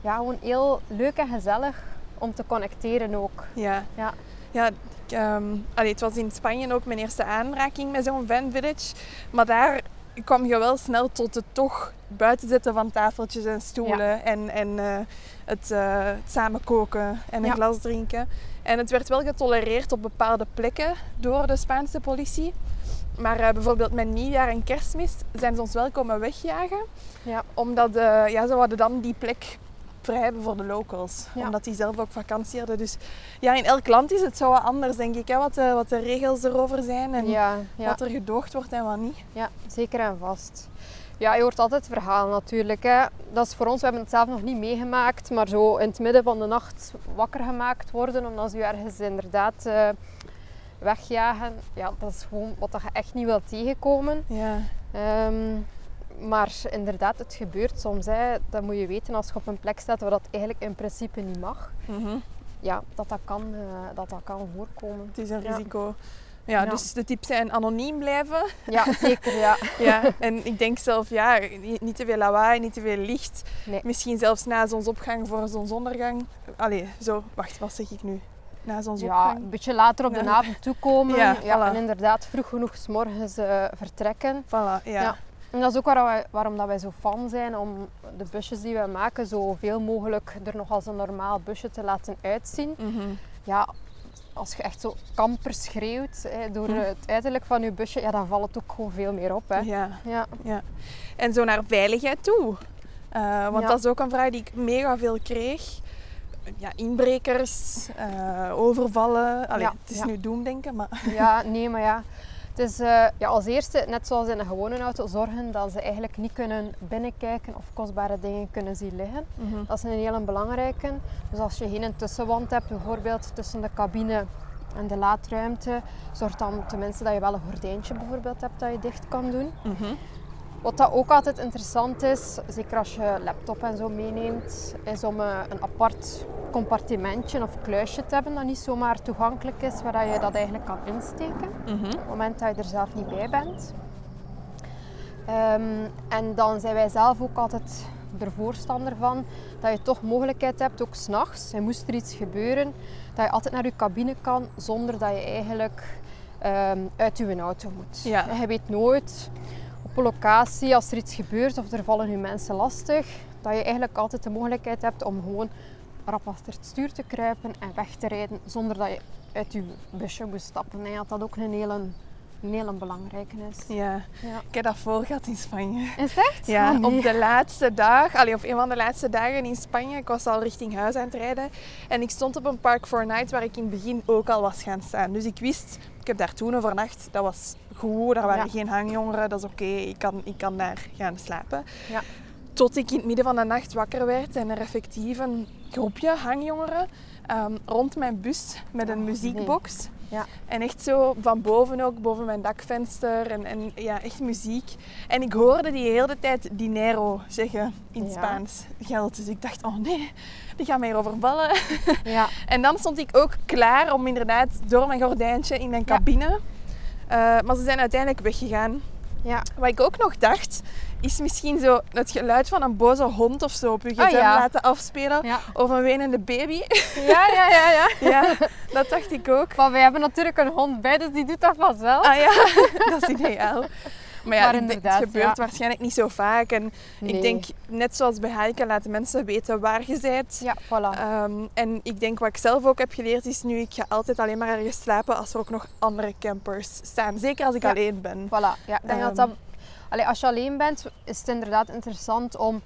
ja, gewoon heel leuk en gezellig om te connecteren ook. Ja. Ja. Ja, ik, ehm, allee, het was in Spanje ook mijn eerste aanraking met zo'n van village. Maar daar kwam je wel snel tot het toch buiten zetten van tafeltjes en stoelen. En, en uh, het, uh, het, samen koken en een Ja. glas drinken. En het werd wel getolereerd op bepaalde plekken door de Spaanse politie. Maar eh, bijvoorbeeld met nieuwjaar en kerstmis zijn ze ons wel komen wegjagen. Ja. Omdat eh, ja, ze hadden dan die plek vrij hebben voor de locals. Ja. Omdat die zelf ook vakantie hadden. Dus ja, in elk land is het zo wat anders, denk ik. Hè, wat, de, wat de regels erover zijn en Ja, ja. wat er gedoogd wordt en wat niet. Ja, zeker en vast. Ja, je hoort altijd verhalen natuurlijk. Hè. Dat is voor ons, we hebben het zelf nog niet meegemaakt, maar zo in het midden van de nacht wakker gemaakt worden omdat ze je ergens inderdaad eh, wegjagen. Ja, dat is gewoon wat dat je echt niet wilt tegenkomen. Ja, Ehm, maar inderdaad, het gebeurt soms. Hè. Dat moet je weten als je op een plek staat waar dat eigenlijk in principe niet mag. mhm. Ja, dat dat kan, eh, dat dat kan voorkomen. het is een Ja. risico. Ja, Ja. dus de tips zijn anoniem blijven. Ja, zeker. Ja. Ja, en ik denk zelf, ja, niet, niet te veel lawaai, niet te veel licht. Nee. Misschien zelfs na zonsopgang voor zonsondergang. Allee, zo, wacht, wat zeg ik nu? Na Ja, een beetje later op de Ja. avond toekomen. Ja, Ja, voilà. en inderdaad vroeg genoeg s morgens eh, vertrekken. Voilà, ja. Ja. En dat is ook waar wij, waarom dat wij zo fan zijn om de busjes die wij maken zoveel mogelijk er nog als een normaal busje te laten uitzien. Mhm. Ja, als je echt zo kamper schreeuwt hè, door Hm. het uiterlijk van je busje, ja, dan valt het ook gewoon veel meer op. Hè. Ja. Ja. En zo naar veiligheid toe. Eh, want Ja. dat is ook een vraag die ik mega veel kreeg. Ja, inbrekers, eh, overvallen. Allee, Ja, het is ja. nu doemdenken, maar... Ja, nee, maar ja. Het is eh, ja, als eerste, net zoals in een gewone auto, zorgen dat ze eigenlijk niet kunnen binnenkijken of kostbare dingen kunnen zien liggen. Mhm. Dat is een hele belangrijke. Dus als je geen tussenwand hebt, bijvoorbeeld tussen de cabine en de laadruimte, zorg dan tenminste dat je wel een gordijntje bijvoorbeeld hebt dat je dicht kan doen. Mhm. Wat dat ook altijd interessant is, zeker als je laptop en zo meeneemt, is om eh, een apart compartimentje of kluisje te hebben dat niet zomaar toegankelijk is, waar je dat eigenlijk kan insteken Mhm. op het moment dat je er zelf niet bij bent. Ehm, en dan zijn wij zelf ook altijd er voorstander van dat je toch mogelijkheid hebt, ook s'nachts, en moest er iets gebeuren, dat je altijd naar je cabine kan zonder dat je eigenlijk ehm, uit je auto moet. Ja. En je weet nooit op locatie, als er iets gebeurt of er vallen je mensen lastig, dat je eigenlijk altijd de mogelijkheid hebt om gewoon rap achter het stuur te kruipen en weg te rijden zonder dat je uit je busje moet stappen. En dat dat ook een hele, een hele belangrijke is. Ja, Ja. ik heb dat voor gehad in Spanje. Is het echt? Ja, Oh, nee. op de laatste dag, allee, of een van de laatste dagen in Spanje, ik was al richting huis aan het rijden. En ik stond op een Park for Night waar ik in het begin ook al was gaan staan. Dus ik wist, ik heb daar toen overnacht, dat was goed, daar waren Ja. geen hangjongeren, dat is oké, ik, kan, ik kan daar gaan slapen. Ja. Tot ik in het midden van de nacht wakker werd en er effectief een groepje hangjongeren ehm, rond mijn bus met een Oh, muziekbox. Ja. En echt zo van boven ook, boven mijn dakvenster. En, en ja, echt muziek. En ik hoorde die hele tijd dinero zeggen in Ja. Spaans. Geld. Dus ik dacht, oh nee, die gaan mij hier overvallen. Ja. En dan stond ik ook klaar om inderdaad door mijn gordijntje in mijn cabine. Eh, maar ze zijn uiteindelijk weggegaan. Ja. Wat ik ook nog dacht, is misschien zo het geluid van een boze hond of zo op je gsm Ah, ja. laten afspelen. Ja. Of een wenende baby. Ja, ja, ja, ja. ja, dat dacht ik ook. Maar wij hebben natuurlijk een hond bij, dus die doet dat vanzelf. Ah ja, dat is ideaal. Maar ja, Maar inderdaad, het gebeurt ja. waarschijnlijk niet zo vaak. En Nee. ik denk, net zoals bij hiken, laten mensen weten waar je bent. Ja, voilà. Ehm, en ik denk wat ik zelf ook heb geleerd is nu, ik ga altijd alleen maar ergens slapen als er ook nog andere campers staan. Zeker als ik Ja. alleen ben. Voilà, ja, ik denk dat Ehm. dat... Allee, als je alleen bent, is het inderdaad interessant om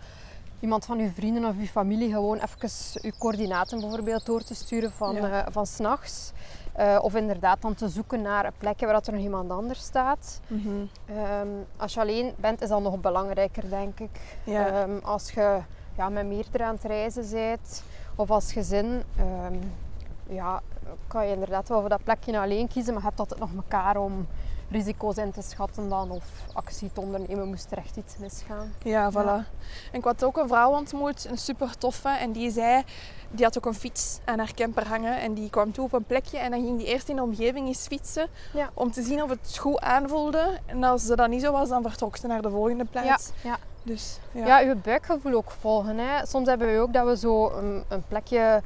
iemand van je vrienden of je familie gewoon even je coördinaten bijvoorbeeld door te sturen van, Ja. eh, van s'nachts. Eh, of inderdaad dan te zoeken naar een plekje waar dat er nog iemand anders staat. Mhm. Ehm, als je alleen bent, is dat nog belangrijker, denk ik. Ja. Ehm, als je ja, met meerdere aan het reizen bent, of als gezin, ehm, ja, kan je inderdaad wel voor dat plekje alleen kiezen, maar je hebt altijd nog elkaar om risico's in te schatten dan, of actie te ondernemen moest er echt iets misgaan. Ja, voilà. En ik had ook een vrouw ontmoet, een super toffe, en die zei, die had ook een fiets aan haar camper hangen en die kwam toe op een plekje en dan ging die eerst in de omgeving eens fietsen Ja. om te zien of het goed aanvoelde. En als ze dat niet zo was, dan vertrok ze naar de volgende Ja, plaats. ja. Dus ja. ja, je buikgevoel ook volgen. Hè. Soms hebben we ook dat we zo een, een plekje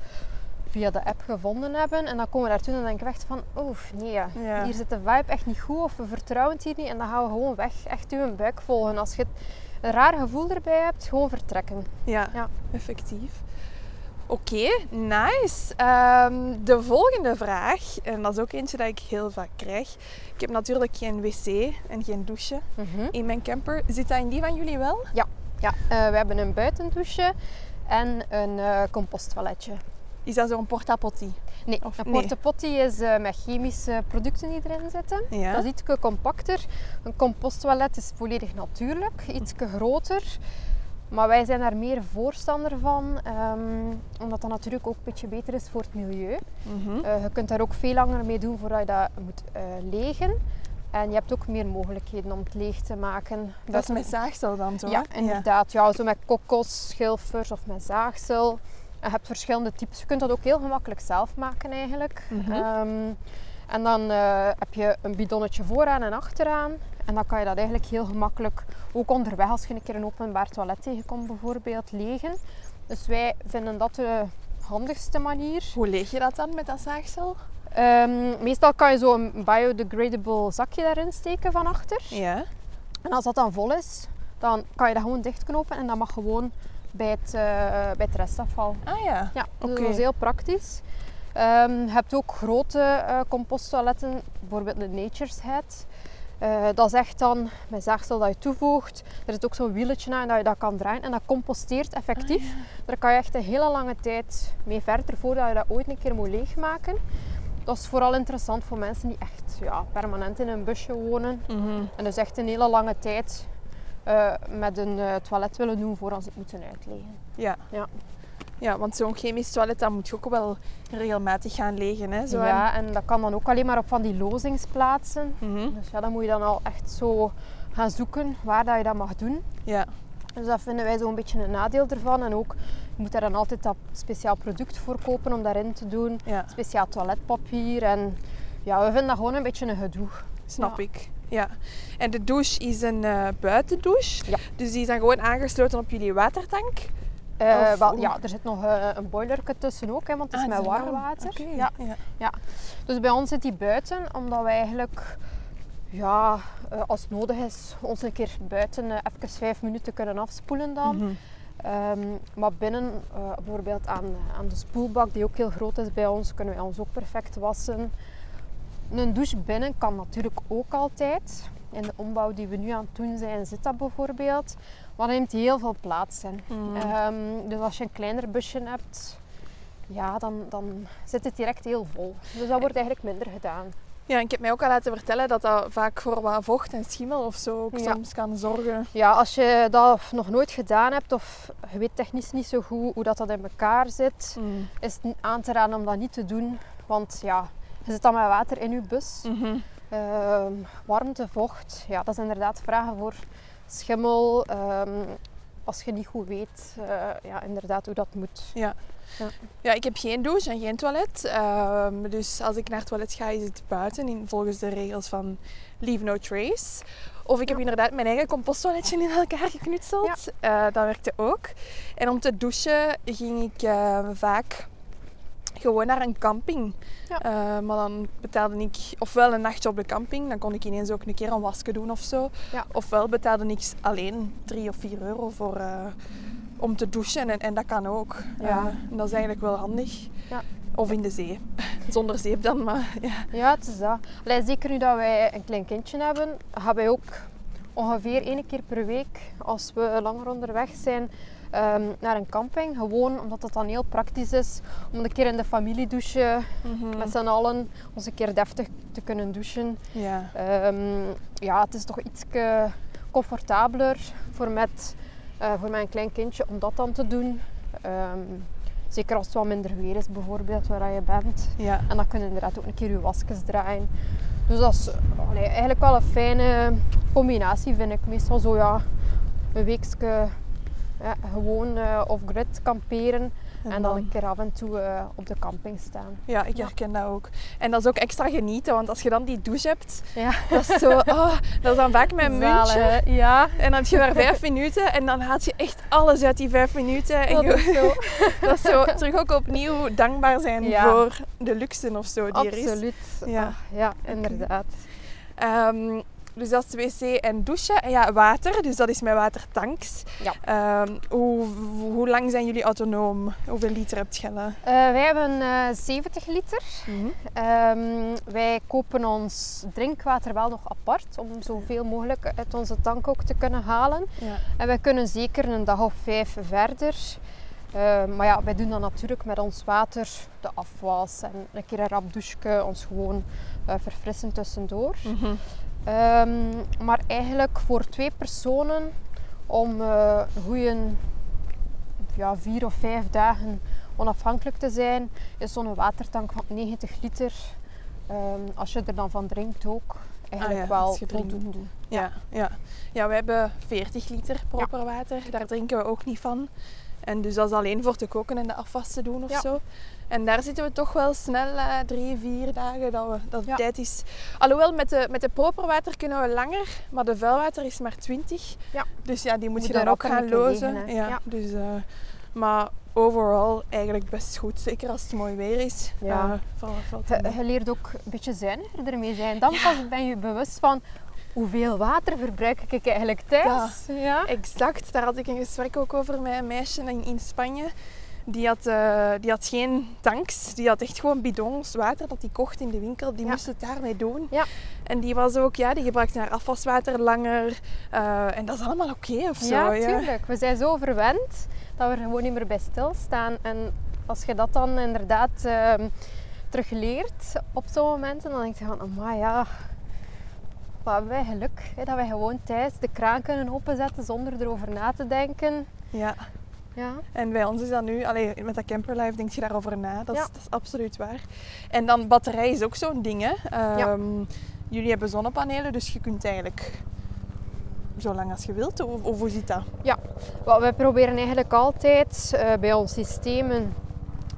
via de app gevonden hebben. En dan komen we daartoe en dan denken we echt van, oh nee, Ja. hier zit de vibe echt niet goed of we vertrouwen het hier niet. En dan gaan we gewoon weg, echt je buik volgen. Als je een raar gevoel erbij hebt, gewoon vertrekken. Ja, Ja. effectief. Oké, nice. Ehm, de volgende vraag, en dat is ook eentje dat ik heel vaak krijg. Ik heb natuurlijk geen wc en geen douche Mhm. in mijn camper. Zit dat in die van jullie wel? Ja, eh, we hebben een buitendouche en een eh composttoiletje. Is dat zo'n porta-potty? Nee, Of een nee? potty is eh, met chemische producten die erin zitten. Ja. Dat is iets compacter. Een composttoilet is volledig natuurlijk, iets groter. Maar wij zijn daar meer voorstander van, ehm, omdat dat natuurlijk ook een beetje beter is voor het milieu. Mhm. Eh, je kunt daar ook veel langer mee doen voordat je dat moet eh, legen. En je hebt ook meer mogelijkheden om het leeg te maken. Dat is met zaagsel dan zo? Ja, inderdaad. Ja, zo met kokos, schilfers of met zaagsel. Je hebt verschillende types. Je kunt dat ook heel gemakkelijk zelf maken eigenlijk. Mhm. Ehm, en dan eh, heb je een bidonnetje vooraan en achteraan. En dan kan je dat eigenlijk heel gemakkelijk, ook onderweg als je een keer een openbaar toilet tegenkomt bijvoorbeeld, legen. Dus wij vinden dat de handigste manier. Hoe leeg je dat dan met dat zaagsel? Ehm, meestal kan je zo een biodegradable zakje daarin steken van achter. Ja. En als dat dan vol is, dan kan je dat gewoon dichtknopen en dat mag gewoon bij het, eh, bij het restafval. Ah ja. Ja, dus dat is heel praktisch. Ehm, je hebt ook grote eh composttoiletten, bijvoorbeeld de Nature's Head. Eh, dat is echt dan met zaagsel dat je toevoegt. Er zit ook zo'n wieletje aan dat je dat kan draaien en dat composteert effectief. Daar kan je echt een hele lange tijd mee verder voordat je dat ooit een keer moet leegmaken. Dat is vooral interessant voor mensen die echt ja, permanent in een busje wonen. Mhm. En dus echt een hele lange tijd eh, met een eh, toilet willen doen voordat ze het moeten uitleggen. Ja. Ja. Ja, want zo'n chemisch toilet, dat moet je ook wel regelmatig gaan legen. Hè? Zo Ja, en dat kan dan ook alleen maar op van die lozingsplaatsen. Mhm. Dus ja, dan moet je dan al echt zo gaan zoeken waar dat je dat mag doen. Ja. Dus dat vinden wij zo'n beetje een nadeel ervan. En ook, je moet daar dan altijd dat speciaal product voor kopen om daarin te doen. ja, Speciaal toiletpapier. En ja, we vinden dat gewoon een beetje een gedoe. snap Ja. ik. Ja. En de douche is een eh, buitendouche. Ja. Dus die is dan gewoon aangesloten op jullie watertank. Eh, wel, ja, er zit nog eh, een boilerke tussen ook, hè, want het is Ah, met warm water. Oké, Ja. ja. Dus bij ons zit die buiten, omdat wij eigenlijk, ja, als het nodig is, ons een keer buiten even vijf minuten kunnen afspoelen dan. Mhm. Ehm, maar binnen, bijvoorbeeld aan, aan de spoelbak, die ook heel groot is bij ons, kunnen wij ons ook perfect wassen. Een douche binnen kan natuurlijk ook altijd. In de ombouw die we nu aan het doen zijn, zit dat bijvoorbeeld. Maar dat neemt heel veel plaats in. Mhm. Ehm, dus als je een kleiner busje hebt, ja, dan, dan zit het direct heel vol. Dus dat wordt eigenlijk minder gedaan. Ja, ik heb mij ook al laten vertellen dat dat vaak voor wat vocht en schimmel of zo ook Ja. soms kan zorgen. Ja, als je dat nog nooit gedaan hebt of je weet technisch niet zo goed hoe dat, dat in elkaar zit, Mm. is het aan te raden om dat niet te doen. Want ja, je zit dan met water in je bus. Ehm, warmte, vocht, ja, dat is inderdaad vragen voor schimmel. Ehm, als je niet goed weet, eh, ja, inderdaad hoe dat moet. Ja. Ja. Ja, ik heb geen douche en geen toilet. Ehm, dus als ik naar het toilet ga, is het buiten in, volgens de regels van Leave No Trace. Of ik heb inderdaad mijn eigen composttoiletje in elkaar geknutseld. Eh, dat werkte ook. En om te douchen ging ik eh, vaak gewoon naar een camping. Ja. Eh, maar dan betaalde ik ofwel een nachtje op de camping, dan kon ik ineens ook een keer een wasje doen of zo. Ja. Ofwel betaalde ik alleen 3 of 4 euro voor, eh, om te douchen en, en dat kan ook. Ja. Eh, en dat is eigenlijk wel handig. Ja. Of in de zee. Zonder zeep dan, maar ja. Ja, het is dat. Allee, zeker nu dat wij een klein kindje hebben, gaan wij ook ongeveer één keer per week, als we langer onderweg zijn, ehm, naar een camping. Gewoon omdat het dan heel praktisch is om een keer in de familie douchen, Mhm. met z'n allen, ons een keer deftig te kunnen douchen. Ja. Ehm, ja, het is toch iets comfortabeler voor, met, eh, voor mijn klein kindje om dat dan te doen. Ehm, zeker als het wat minder weer is, bijvoorbeeld, waar je bent. Ja. En dan kun je inderdaad ook een keer je wasjes draaien. Dus dat is allee, eigenlijk wel een fijne combinatie, vind ik. Meestal zo ja, een weekje ja, gewoon eh off-grid kamperen. En, dan een keer af en toe eh, op de camping staan. Ja, ik Ja. herken dat ook. En dat is ook extra genieten, want als je dan die douche hebt, Ja, dat is zo... Oh, dat is dan vaak mijn muntje. Ja, En dan heb je daar vijf minuten en dan haalt je echt alles uit die vijf minuten. En dat is zo. dat is zo terug ook opnieuw dankbaar zijn Ja. voor de luxe of zo die er is. Absoluut. Ja. Ah, ja, inderdaad. Ehm, dus dat is wc en douchen. En ja, water. Dus dat is met watertanks. Ja. Ehm, hoe, hoe lang zijn jullie autonoom? Hoeveel liter hebt je? Eh, wij hebben eh 70 liter. Mhm. Ehm, wij kopen ons drinkwater wel nog apart om zoveel mogelijk uit onze tank ook te kunnen halen. Ja. En wij kunnen zeker een dag of vijf verder. Eh, maar ja, wij doen dan natuurlijk met ons water de afwas en een keer een rap douche, ons gewoon eh, verfrissen tussendoor. Mhm. Ehm, maar eigenlijk voor twee personen om eh, een goede ja, vier of vijf dagen onafhankelijk te zijn, is zo'n watertank van 90 liter, ehm, als je er dan van drinkt ook, eigenlijk Ah ja, wel voldoende. Ja, ja. ja, we hebben 40 liter proper water. Daar drinken we ook niet van. En dus dat is alleen voor te koken en de afwas te doen of Ja. zo. En daar zitten we toch wel snel eh, drie, vier dagen dat, we, dat Ja. tijd is. Alhoewel, met de, met de properwater kunnen we langer, maar de vuilwater is maar 20. Ja. Dus ja, die moet, Moet je dan ook gaan lozen. tegen, ja, Ja. Dus, eh, maar overal eigenlijk best goed. Zeker als het mooi weer is. Ja. Wel Je, je leert ook een beetje zuiniger ermee zijn. Dan pas ben je bewust van hoeveel water verbruik ik eigenlijk thuis. Ja. Exact, daar had ik een gesprek ook over met een meisje in, in Spanje. Die had, eh, die had geen tanks, die had echt gewoon bidons water dat die kocht in de winkel. Die Ja. moest het daarmee doen. Ja. En die was ook, ja, die gebruikte haar afwaswater langer. eh, en dat is allemaal oké of zo. Ja, tuurlijk. We zijn zo verwend dat we er gewoon niet meer bij stilstaan. En als je dat dan inderdaad ehm terug leert op zo'n momenten, dan denk je van, maar ja, wat hebben wij geluk hè, dat wij gewoon thuis de kraan kunnen openzetten zonder erover na te denken. Ja. Ja, En bij ons is dat nu, allee, met dat camperlife denk je daarover na. Dat is, Ja. dat is absoluut waar. En dan batterij is ook zo'n ding. Hè. Ehm, Jullie hebben zonnepanelen, dus je kunt eigenlijk zo lang als je wilt. Of, of hoe zit dat? Wel, wij proberen eigenlijk altijd eh, bij ons systemen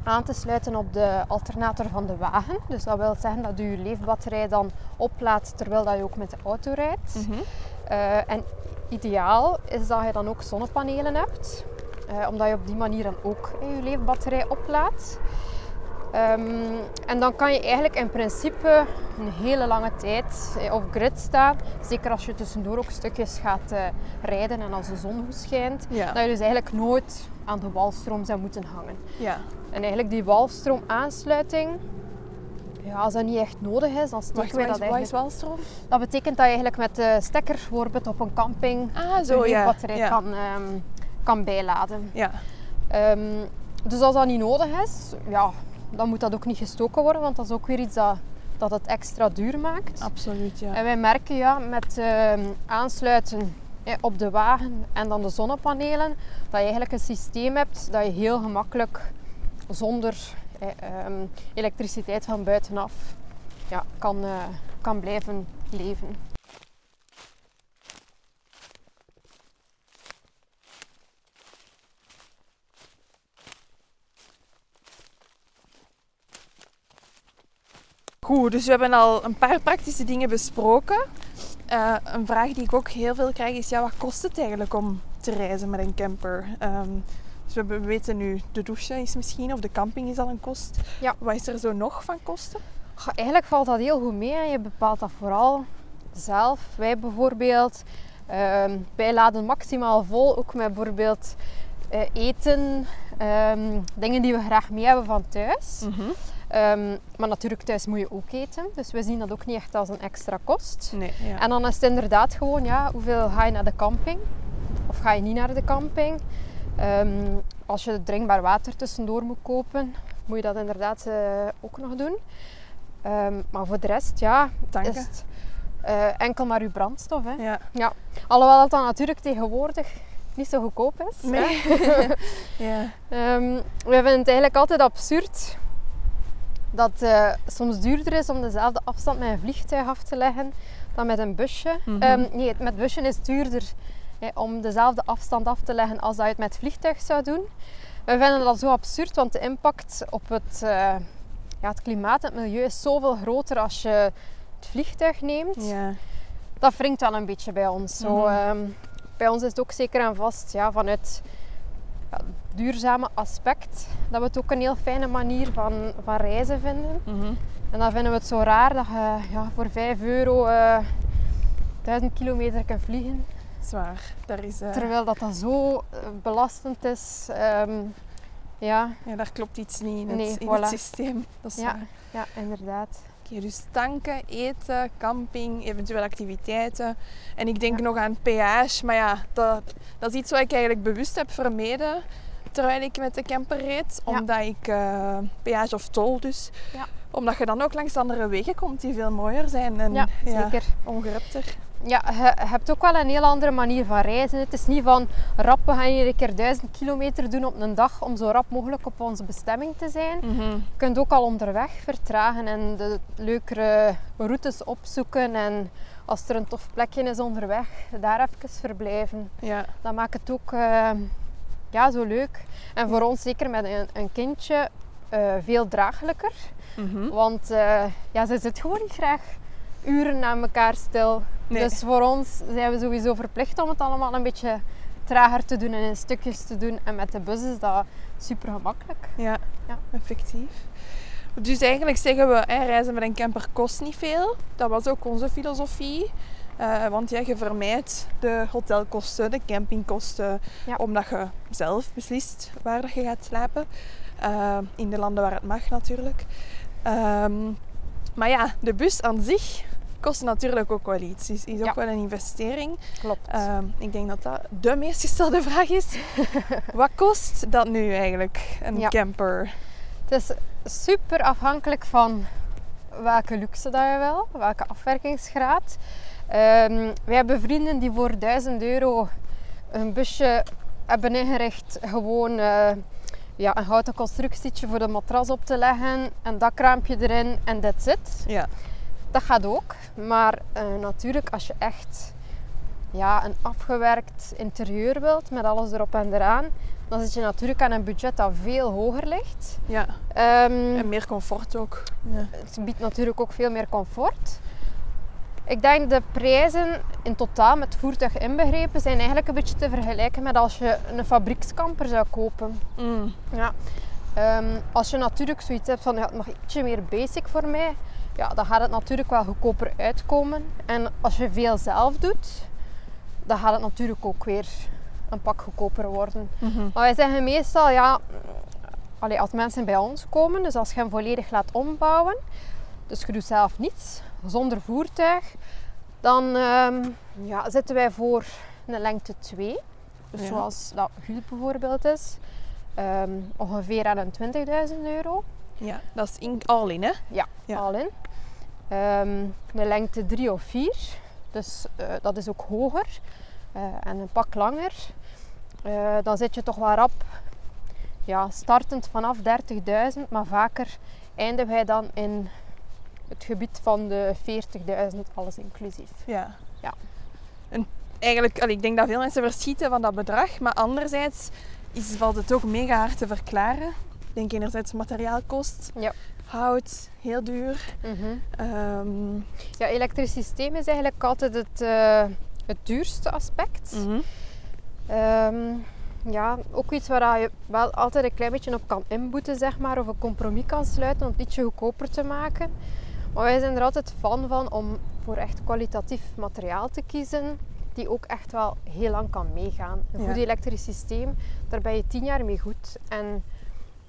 aan te sluiten op de alternator van de wagen. Dus dat wil zeggen dat je je leefbatterij dan oplaadt terwijl dat je ook met de auto rijdt. Eh, en ideaal is dat je dan ook zonnepanelen hebt, eh, omdat je op die manier dan ook je leefbatterij oplaadt. Ehm, en dan kan je eigenlijk in principe een hele lange tijd eh, op grid staan. Zeker als je tussendoor ook stukjes gaat eh, rijden en als de zon goed schijnt. Ja. Dat je dus eigenlijk nooit aan de walstroom zou moeten hangen. Ja. En eigenlijk die walstroomaansluiting, ja, als dat niet echt nodig is, dan steken Wacht, wij dat eigenlijk... walstroom? Dat betekent dat je eigenlijk met de stekker bijvoorbeeld op een camping Ah, zo ja. batterij ja. kan, ehm, kan bijladen. Ja. Ehm, dus als dat niet nodig is, ja, dan moet dat ook niet gestoken worden, want dat is ook weer iets dat, dat het extra duur maakt. Absoluut, ja. En wij merken ja, met ehm, aansluiten eh, op de wagen en dan de zonnepanelen, dat je eigenlijk een systeem hebt dat je heel gemakkelijk zonder eh, ehm, elektriciteit van buitenaf ja, kan, eh, kan blijven leven. Goed, dus we hebben al een paar praktische dingen besproken. Eh, een vraag die ik ook heel veel krijg is, ja, wat kost het eigenlijk om te reizen met een camper? Ehm, dus we, weten nu, de douche is misschien, of de camping is al een kost. Ja. Wat is er zo nog van kosten? Goh, Eigenlijk valt dat heel goed mee en je bepaalt dat vooral zelf. Wij bijvoorbeeld, ehm, wij laden maximaal vol, ook met bijvoorbeeld eh, eten, ehm, dingen die we graag mee hebben van thuis. Mhm. Ehm, maar natuurlijk thuis moet je ook eten. Dus we zien dat ook niet echt als een extra kost. Nee, ja. En dan is het inderdaad gewoon, ja, hoeveel ga je naar de camping? Of ga je niet naar de camping? Ehm, als je drinkbaar water tussendoor moet kopen, moet je dat inderdaad eh, ook nog doen. Ehm, maar voor de rest, ja, Tanken. is het eh, enkel maar uw brandstof. Hè. ja. Alhoewel dat dan natuurlijk tegenwoordig niet zo goedkoop is. Nee. hè. ja. We vinden het eigenlijk altijd absurd dat het eh, soms duurder is om dezelfde afstand met een vliegtuig af te leggen dan met een busje. Ehm, nee, het met busje is het duurder hè, om dezelfde afstand af te leggen als dat je het met het vliegtuig zou doen. We vinden dat zo absurd, want de impact op het, eh, ja, het klimaat en het milieu is zoveel groter als je het vliegtuig neemt ja. dat wringt wel een beetje bij ons. Zo, Mhm. ehm, bij ons is het ook zeker en vast ja, vanuit duurzame aspect dat we het ook een heel fijne manier van, van reizen vinden. Mhm. En dan vinden we het zo raar dat je ja, voor 5 euro eh 1000 kilometer kan vliegen. Zwaar. Daar is, eh, Terwijl dat, dat zo eh, belastend is. Ehm, ja, ja, daar klopt iets niet in het, Nee, in voilà. het systeem. Dat is Ja. waar. ja, inderdaad. Dus tanken, eten, camping, eventueel activiteiten. En ik denk Ja. nog aan peage. Maar ja, dat, dat is iets wat ik eigenlijk bewust heb vermeden terwijl ik met de camper reed. Ja. Omdat ik eh, peage of tol dus. Ja. Omdat je dan ook langs andere wegen komt die veel mooier zijn en Ja, zeker. ongerepter. Ja, je hebt ook wel een heel andere manier van reizen. Het is niet van rap, we gaan hier een keer duizend kilometer doen op een dag om zo rap mogelijk op onze bestemming te zijn. Je kunt ook al onderweg vertragen en de leukere routes opzoeken. En als er een tof plekje is onderweg, daar even verblijven. Ja, Dat maakt het ook eh, ja, zo leuk. En voor ons, zeker met een, een kindje, eh, veel draaglijker. Mhm. Want eh, ja, ze zit gewoon niet graag uren aan elkaar stil. Nee. Dus voor ons zijn we sowieso verplicht om het allemaal een beetje trager te doen en in stukjes te doen. En met de bus is dat super gemakkelijk. Ja, Ja. effectief. Dus eigenlijk zeggen we, hè, reizen met een camper kost niet veel. Dat was ook onze filosofie. Eh, want ja, je vermijdt de hotelkosten, de campingkosten, Ja. omdat je zelf beslist waar je gaat slapen. Eh, in de landen waar het mag natuurlijk. Ehm, maar ja, de bus aan zich kost natuurlijk ook wel iets. Is, is ook Ja. wel een investering. Klopt. Ehm, ik denk dat dat de meest gestelde vraag is. Wat kost dat nu eigenlijk, een Ja. camper? Het is super afhankelijk van welke luxe dat je wil, welke afwerkingsgraad. Ehm wij hebben vrienden die voor 1000 euro een busje hebben ingericht. Gewoon eh, ja, een houten constructietje voor de matras op te leggen, een dakraampje erin en that's it. Ja. Dat gaat ook. Maar eh, natuurlijk, als je echt ja, een afgewerkt interieur wilt met alles erop en eraan, dan zit je natuurlijk aan een budget dat veel hoger ligt. ja. Ehm, En meer comfort ook. Ja. het biedt natuurlijk ook veel meer comfort. Ik denk de prijzen in totaal met voertuig inbegrepen zijn eigenlijk een beetje te vergelijken met als je een fabriekskamper zou kopen. Mm. Ja. Ehm, als je natuurlijk zoiets hebt van ja, het mag ietsje meer basic voor mij, ja, dan gaat het natuurlijk wel goedkoper uitkomen. En als je veel zelf doet, dan gaat het natuurlijk ook weer een pak goedkoper worden. Mhm. Maar wij zeggen meestal, ja, allee, als mensen bij ons komen, dus als je hem volledig laat ombouwen, dus je doet zelf niets, zonder voertuig, dan ehm, ja, zitten wij voor een lengte 2. Dus Ja. zoals dat Guud bijvoorbeeld is, ehm, ongeveer aan een 20.000 euro, Ja, dat is in, all in, hè? Ja. al in. Ehm, een lengte 3 of 4, dus eh, dat is ook hoger eh, en een pak langer. Eh, dan zit je toch wel rap, ja, startend vanaf 30.000, maar vaker eindigen wij dan in het gebied van de 40.000, alles inclusief. Ja. Ja. En eigenlijk, allee, ik denk dat veel mensen verschieten van dat bedrag, maar anderzijds is, valt het ook mega hard te verklaren. Ik denk enerzijds materiaalkost, Ja. hout, heel duur. Ehm, Ja, elektrisch systeem is eigenlijk altijd het, eh, het duurste aspect. mhm. Ehm, ja, ook iets waar je wel altijd een klein beetje op kan inboeten, zeg maar, of een compromis kan sluiten om het ietsje goedkoper te maken. Maar wij zijn er altijd fan van om voor echt kwalitatief materiaal te kiezen, die ook echt wel heel lang kan meegaan. Een Ja. goed elektrisch systeem, daar ben je tien jaar mee goed. En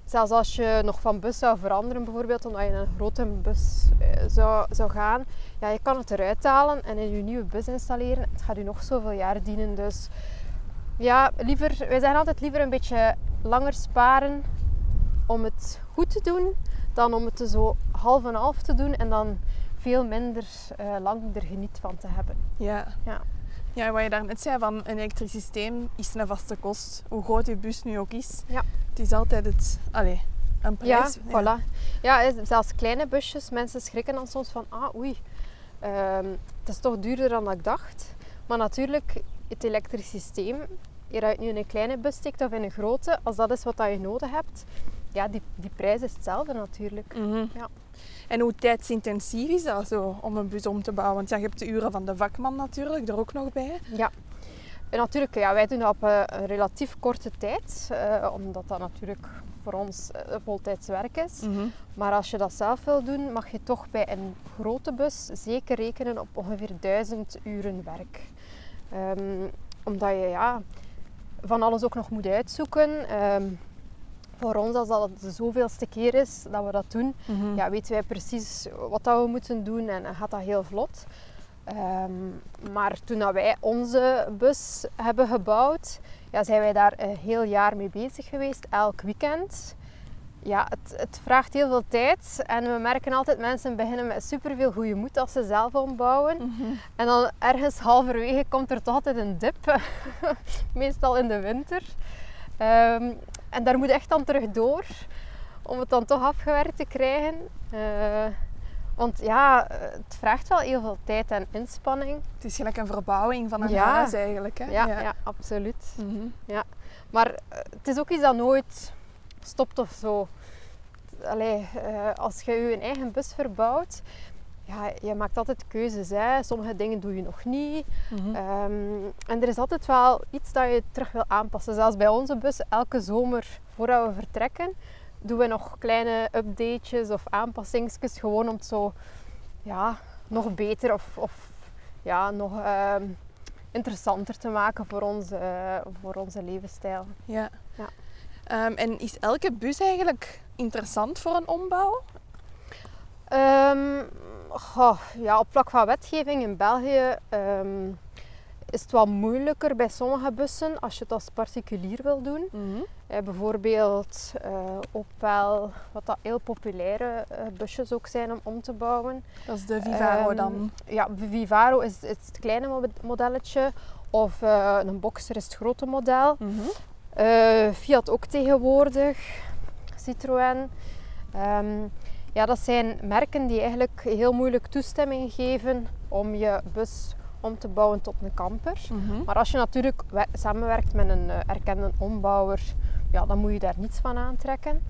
zelfs als je nog van bus zou veranderen, bijvoorbeeld, omdat je in een grote bus eh, zou, zou gaan, ja, je kan het eruit halen en in je nieuwe bus installeren. Het gaat u nog zoveel jaar dienen. Dus ja, liever, wij zeggen altijd liever een beetje langer sparen om het goed te doen, dan om het zo half en half te doen en dan veel minder uh, lang er geniet van te hebben. Ja. Ja. Ja, wat je daarnet zei, van een elektrisch systeem is een vaste kost. Hoe groot je bus nu ook is. Ja. Het is altijd het... Allee, een prijs. Ja, voilà. Ja, zelfs kleine busjes. Mensen schrikken dan soms van, ah oei, um, het is toch duurder dan ik dacht. Maar natuurlijk, het elektrisch systeem, je uit nu in een kleine bus steekt of in een grote, als dat is wat je nodig hebt, ja, die, die prijs is hetzelfde natuurlijk. Mhm. ja. En hoe tijdsintensief is dat zo om een bus om te bouwen? Want ja, je hebt de uren van de vakman natuurlijk er ook nog bij. Ja. En natuurlijk, ja, wij doen dat op uh, een relatief korte tijd, uh, omdat dat natuurlijk voor ons uh, voltijds werk is. Mhm. Maar als je dat zelf wil doen, mag je toch bij een grote bus zeker rekenen op ongeveer 1000 uren werk. Um, omdat je ja, van alles ook nog moet uitzoeken. Um, voor ons, als dat de zoveelste keer is dat we dat doen, Mhm. ja, weten wij precies wat dat we moeten doen en, en gaat dat heel vlot. Ehm, maar toen dat wij onze bus hebben gebouwd, ja, zijn wij daar een heel jaar mee bezig geweest, elk weekend. Ja, het, het vraagt heel veel tijd en we merken altijd mensen beginnen met superveel goede moed als ze zelf ombouwen. Mhm. En dan ergens halverwege komt er toch altijd een dip, meestal in de winter. Ehm, en daar moet echt dan terug door om het dan toch afgewerkt te krijgen. Eh, want ja, het vraagt wel heel veel tijd en inspanning. Het is gelijk een verbouwing van een Ja. huis eigenlijk. Hè? Ja, ja. absoluut. Mhm. Maar eh, het is ook iets dat nooit stopt of zo. Allee, eh, als je je eigen bus verbouwt, ja, je maakt altijd keuzes. Hè. Sommige dingen doe je nog niet. Mhm. Ehm, en er is altijd wel iets dat je terug wil aanpassen. Zelfs bij onze bus, elke zomer voordat we vertrekken, doen we nog kleine updates of aanpassingsjes. Gewoon om het zo ja, nog beter of, of ja, nog ehm, interessanter te maken voor onze, voor onze levensstijl. Ja. Ja. Ehm, en is elke bus eigenlijk interessant voor een ombouw? Ehm, goh, ja, op vlak van wetgeving in België ehm, is het wat moeilijker bij sommige bussen als je het als particulier wil doen. Eh, bijvoorbeeld eh, Opel, wat dat heel populaire eh, busjes ook zijn om om te bouwen. Dat is de Vivaro Ehm, dan. Ja, Vivaro is, is het kleine mo- modelletje of een Boxer is het grote model. Mhm. Fiat ook tegenwoordig, Citroën. Ja, dat zijn merken die eigenlijk heel moeilijk toestemming geven om je bus om te bouwen tot een camper. Mhm. Maar als je natuurlijk we- samenwerkt met een eh, erkende ombouwer, ja, dan moet je daar niets van aantrekken.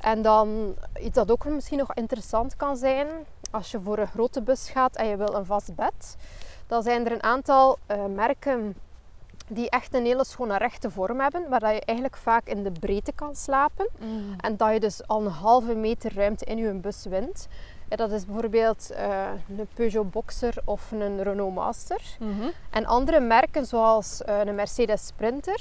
En dan iets dat ook misschien nog interessant kan zijn, als je voor een grote bus gaat en je wil een vast bed, dan zijn er een aantal eh, merken die echt een hele schone rechte vorm hebben, waar dat je eigenlijk vaak in de breedte kan slapen. Mm. En dat je dus al een halve meter ruimte in je bus wint. En dat is bijvoorbeeld eh, een Peugeot Boxer of een Renault Master. Mhm. En andere merken zoals eh, een Mercedes Sprinter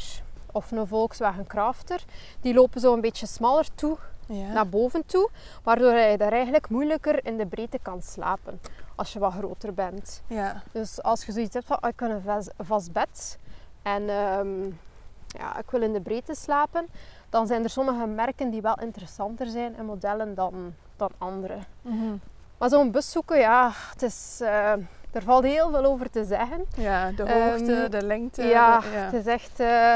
of een Volkswagen Crafter, die lopen zo een beetje smaller toe Ja. naar boven toe, waardoor je daar eigenlijk moeilijker in de breedte kan slapen als je wat groter bent. ja. Dus als je zoiets hebt van "Ah, ik wil een vas- vast bed en ehm, ja, ik wil in de breedte slapen, dan zijn er sommige merken die wel interessanter zijn en modellen dan, dan andere. Mhm. Maar zo'n bus zoeken, ja, het is, eh, er valt heel veel over te zeggen. ja, de Ehm, hoogte, de lengte. ja, de- ja. het is echt... eh,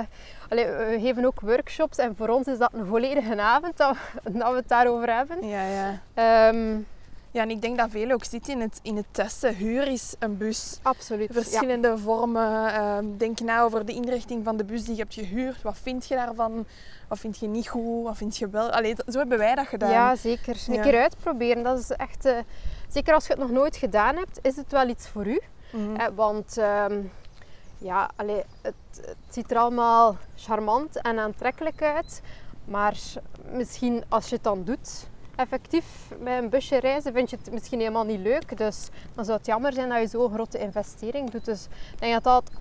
allee, we geven ook workshops en voor ons is dat een volledige avond dat we, dat we het daarover hebben. ja, ja. Ehm, Ja, en ik denk dat veel ook zit in het, in het testen. Huur is een bus. absoluut. Ja. Verschillende vormen. Ehm, denk na over de inrichting van de bus die je hebt gehuurd. Wat vind je daarvan? Wat vind je niet goed? Wat vind je wel? Allee, zo hebben wij dat gedaan. Ja, zeker. Een Ja. keer uitproberen. Dat is echt... eh, zeker als je het nog nooit gedaan hebt, is het wel iets voor u. Mhm. Eh, want ehm, ja, allee, het, het ziet er allemaal charmant en aantrekkelijk uit. Maar misschien als je het dan doet, effectief met een busje reizen, vind je het misschien helemaal niet leuk. Dus dan zou het jammer zijn dat je zo'n grote investering doet. Dus ik denk dat dat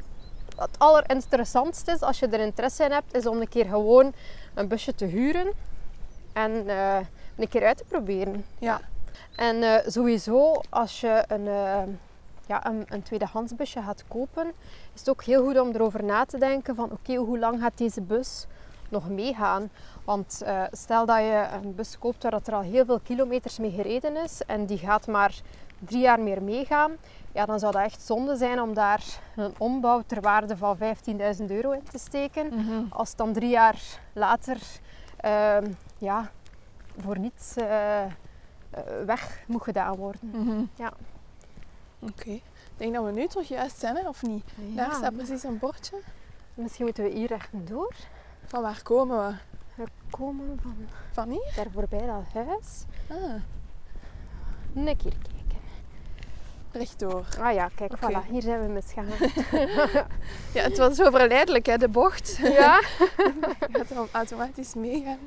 het allerinteressantste is als je er interesse in hebt, is om een keer gewoon een busje te huren. en eh, een keer uit te proberen. Ja. En eh, sowieso, als je een, eh, ja, een, een tweedehands busje gaat kopen, is het ook heel goed om erover na te denken van oké, hoe lang gaat deze bus nog meegaan? Want eh, stel dat je een bus koopt waar dat er al heel veel kilometers mee gereden is en die gaat maar drie jaar meer meegaan, ja, dan zou dat echt zonde zijn om daar een ombouw ter waarde van 15.000 euro in te steken. Mhm. Als het dan drie jaar later ehm, ja, voor niets eh, eh, weg moet gedaan worden. Mhm. Ja. Oké. Ik denk dat we nu toch juist zijn, hè, of niet? Daar staat precies een bordje. Misschien moeten we hier rechtdoor. Van waar komen we? We komen van Van hier? daar voorbij dat huis. Ah, Een keer kijken. rechtdoor. Ah ja, kijk, voilà, hier zijn we misgegaan. Ja, het was zo verleidelijk, hè, de bocht. ja? Gaat dan automatisch meegaan.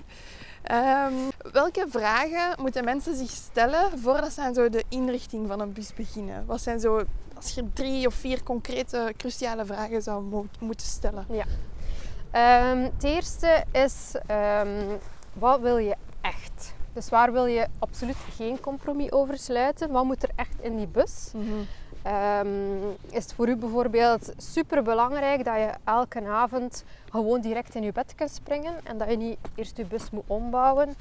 Ehm, welke vragen moeten mensen zich stellen voordat ze aan zo de inrichting van een bus beginnen? Wat zijn zo, als je drie of vier concrete, cruciale vragen zou mo- moeten stellen? Ehm, het eerste is, ehm, wat wil je echt? Dus waar wil je absoluut geen compromis over sluiten? Wat moet er echt in die bus? Ehm, is het voor u bijvoorbeeld super belangrijk dat je elke avond gewoon direct in je bed kunt springen en dat je niet eerst je bus moet ombouwen?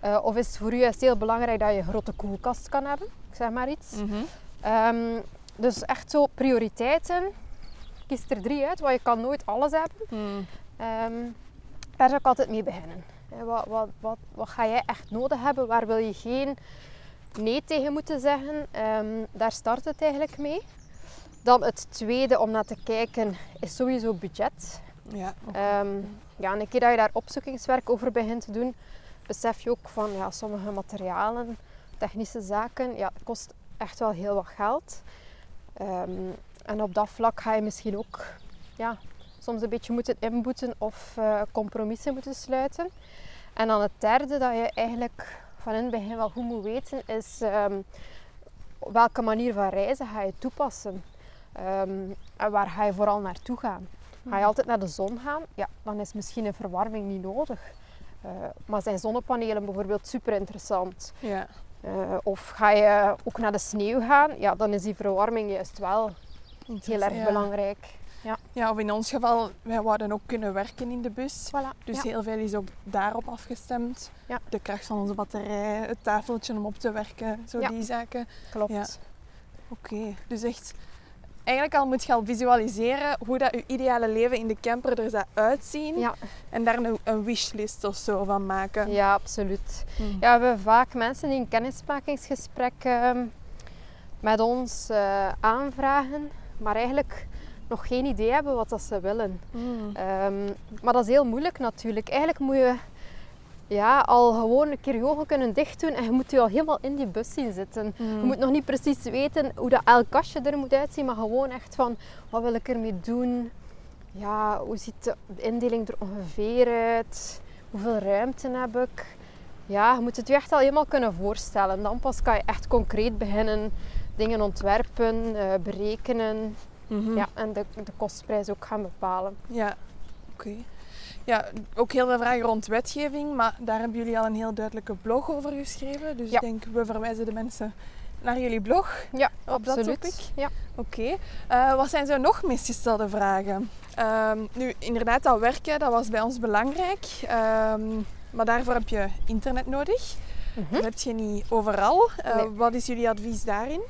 Eh, of is het voor u juist heel belangrijk dat je een grote koelkast kan hebben? Ik zeg maar iets. Mhm. Dus echt zo prioriteiten. Kies er drie uit, want je kan nooit alles hebben. Hmm. Ehm, daar zou ik altijd mee beginnen. Wat, wat, wat, wat ga jij echt nodig hebben? Waar wil je geen nee tegen moeten zeggen? Ehm, daar start het eigenlijk mee. Dan het tweede om naar te kijken is sowieso budget. Ja. Ehm, ja, en een keer dat je daar opzoekingswerk over begint te doen, besef je ook van ja, sommige materialen, technische zaken, ja, het kost echt wel heel wat geld. En op dat vlak ga je misschien ook ja, soms een beetje moeten inboeten of eh, compromissen moeten sluiten. En dan het derde dat je eigenlijk van in het begin wel goed moet weten is op welke manier van reizen ga je toepassen. Ehm, en waar ga je vooral naartoe gaan. Ga je altijd naar de zon gaan? Ja, dan is misschien een verwarming niet nodig. Eh, maar zijn zonnepanelen bijvoorbeeld super interessant? ja. Eh, of ga je ook naar de sneeuw gaan? Ja, dan is die verwarming juist wel heel erg Ja. belangrijk. Ja, of in ons geval, wij wouden ook kunnen werken in de bus. Voilà. Dus ja. heel veel is ook daarop afgestemd. Ja. De kracht van onze batterij, het tafeltje om op te werken, zo Ja. die zaken. klopt. ja. Oké, dus echt... Eigenlijk al moet je al visualiseren hoe dat je ideale leven in de camper er zou uitzien. Ja, En daar een, een wishlist of zo van maken. ja, absoluut. Hm. Ja, we hebben vaak mensen die een kennismakingsgesprek ehm, met ons eh, aanvragen, maar eigenlijk nog geen idee hebben wat dat ze willen. Hm. Ehm, maar dat is heel moeilijk natuurlijk. Eigenlijk moet je ja, al gewoon een keer je ogen kunnen dicht doen en je moet je al helemaal in die bus zien zitten. Je moet nog niet precies weten hoe dat elk kastje er moet uitzien, maar gewoon echt van wat wil ik ermee doen? Ja, hoe ziet de indeling er ongeveer uit? Hoeveel ruimte heb ik? Ja, je moet het je echt al helemaal kunnen voorstellen. Dan pas kan je echt concreet beginnen dingen ontwerpen, eh, Mhm. ja, en de, de kostprijs ook gaan bepalen. Ja, oké. Ja, ook heel veel vragen rond wetgeving, maar daar hebben jullie al een heel duidelijke blog over geschreven. Dus Ja. ik denk, we verwijzen de mensen naar jullie blog. Ja, Op dat topic? absoluut. Ja. Oké. Eh, wat zijn zo nog meest gestelde vragen? Ehm, nu, inderdaad, dat werken, dat was bij ons belangrijk. Ehm, maar daarvoor heb je internet nodig. Mhm. Dat heb je niet overal. Eh, Nee. Wat is jullie advies daarin?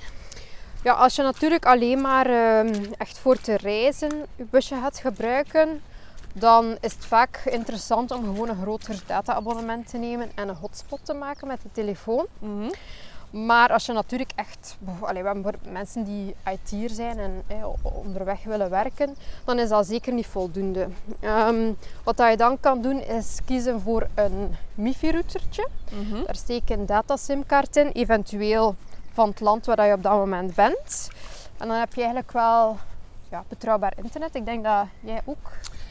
Ja, als je natuurlijk alleen maar ehm, echt voor te reizen je busje gaat gebruiken, dan is het vaak interessant om gewoon een groter data-abonnement te nemen en een hotspot te maken met de telefoon. Mhm. Maar als je natuurlijk echt, allee, we hebben mensen die IT'er zijn en eh, onderweg willen werken, dan is dat zeker niet voldoende. Ehm, wat dat je dan kan doen is kiezen voor een MIFI-routertje. Mhm. Daar steek je een data-simkaart in, eventueel van het land waar je op dat moment bent. En dan heb je eigenlijk wel ja, betrouwbaar internet. Ik denk dat jij ook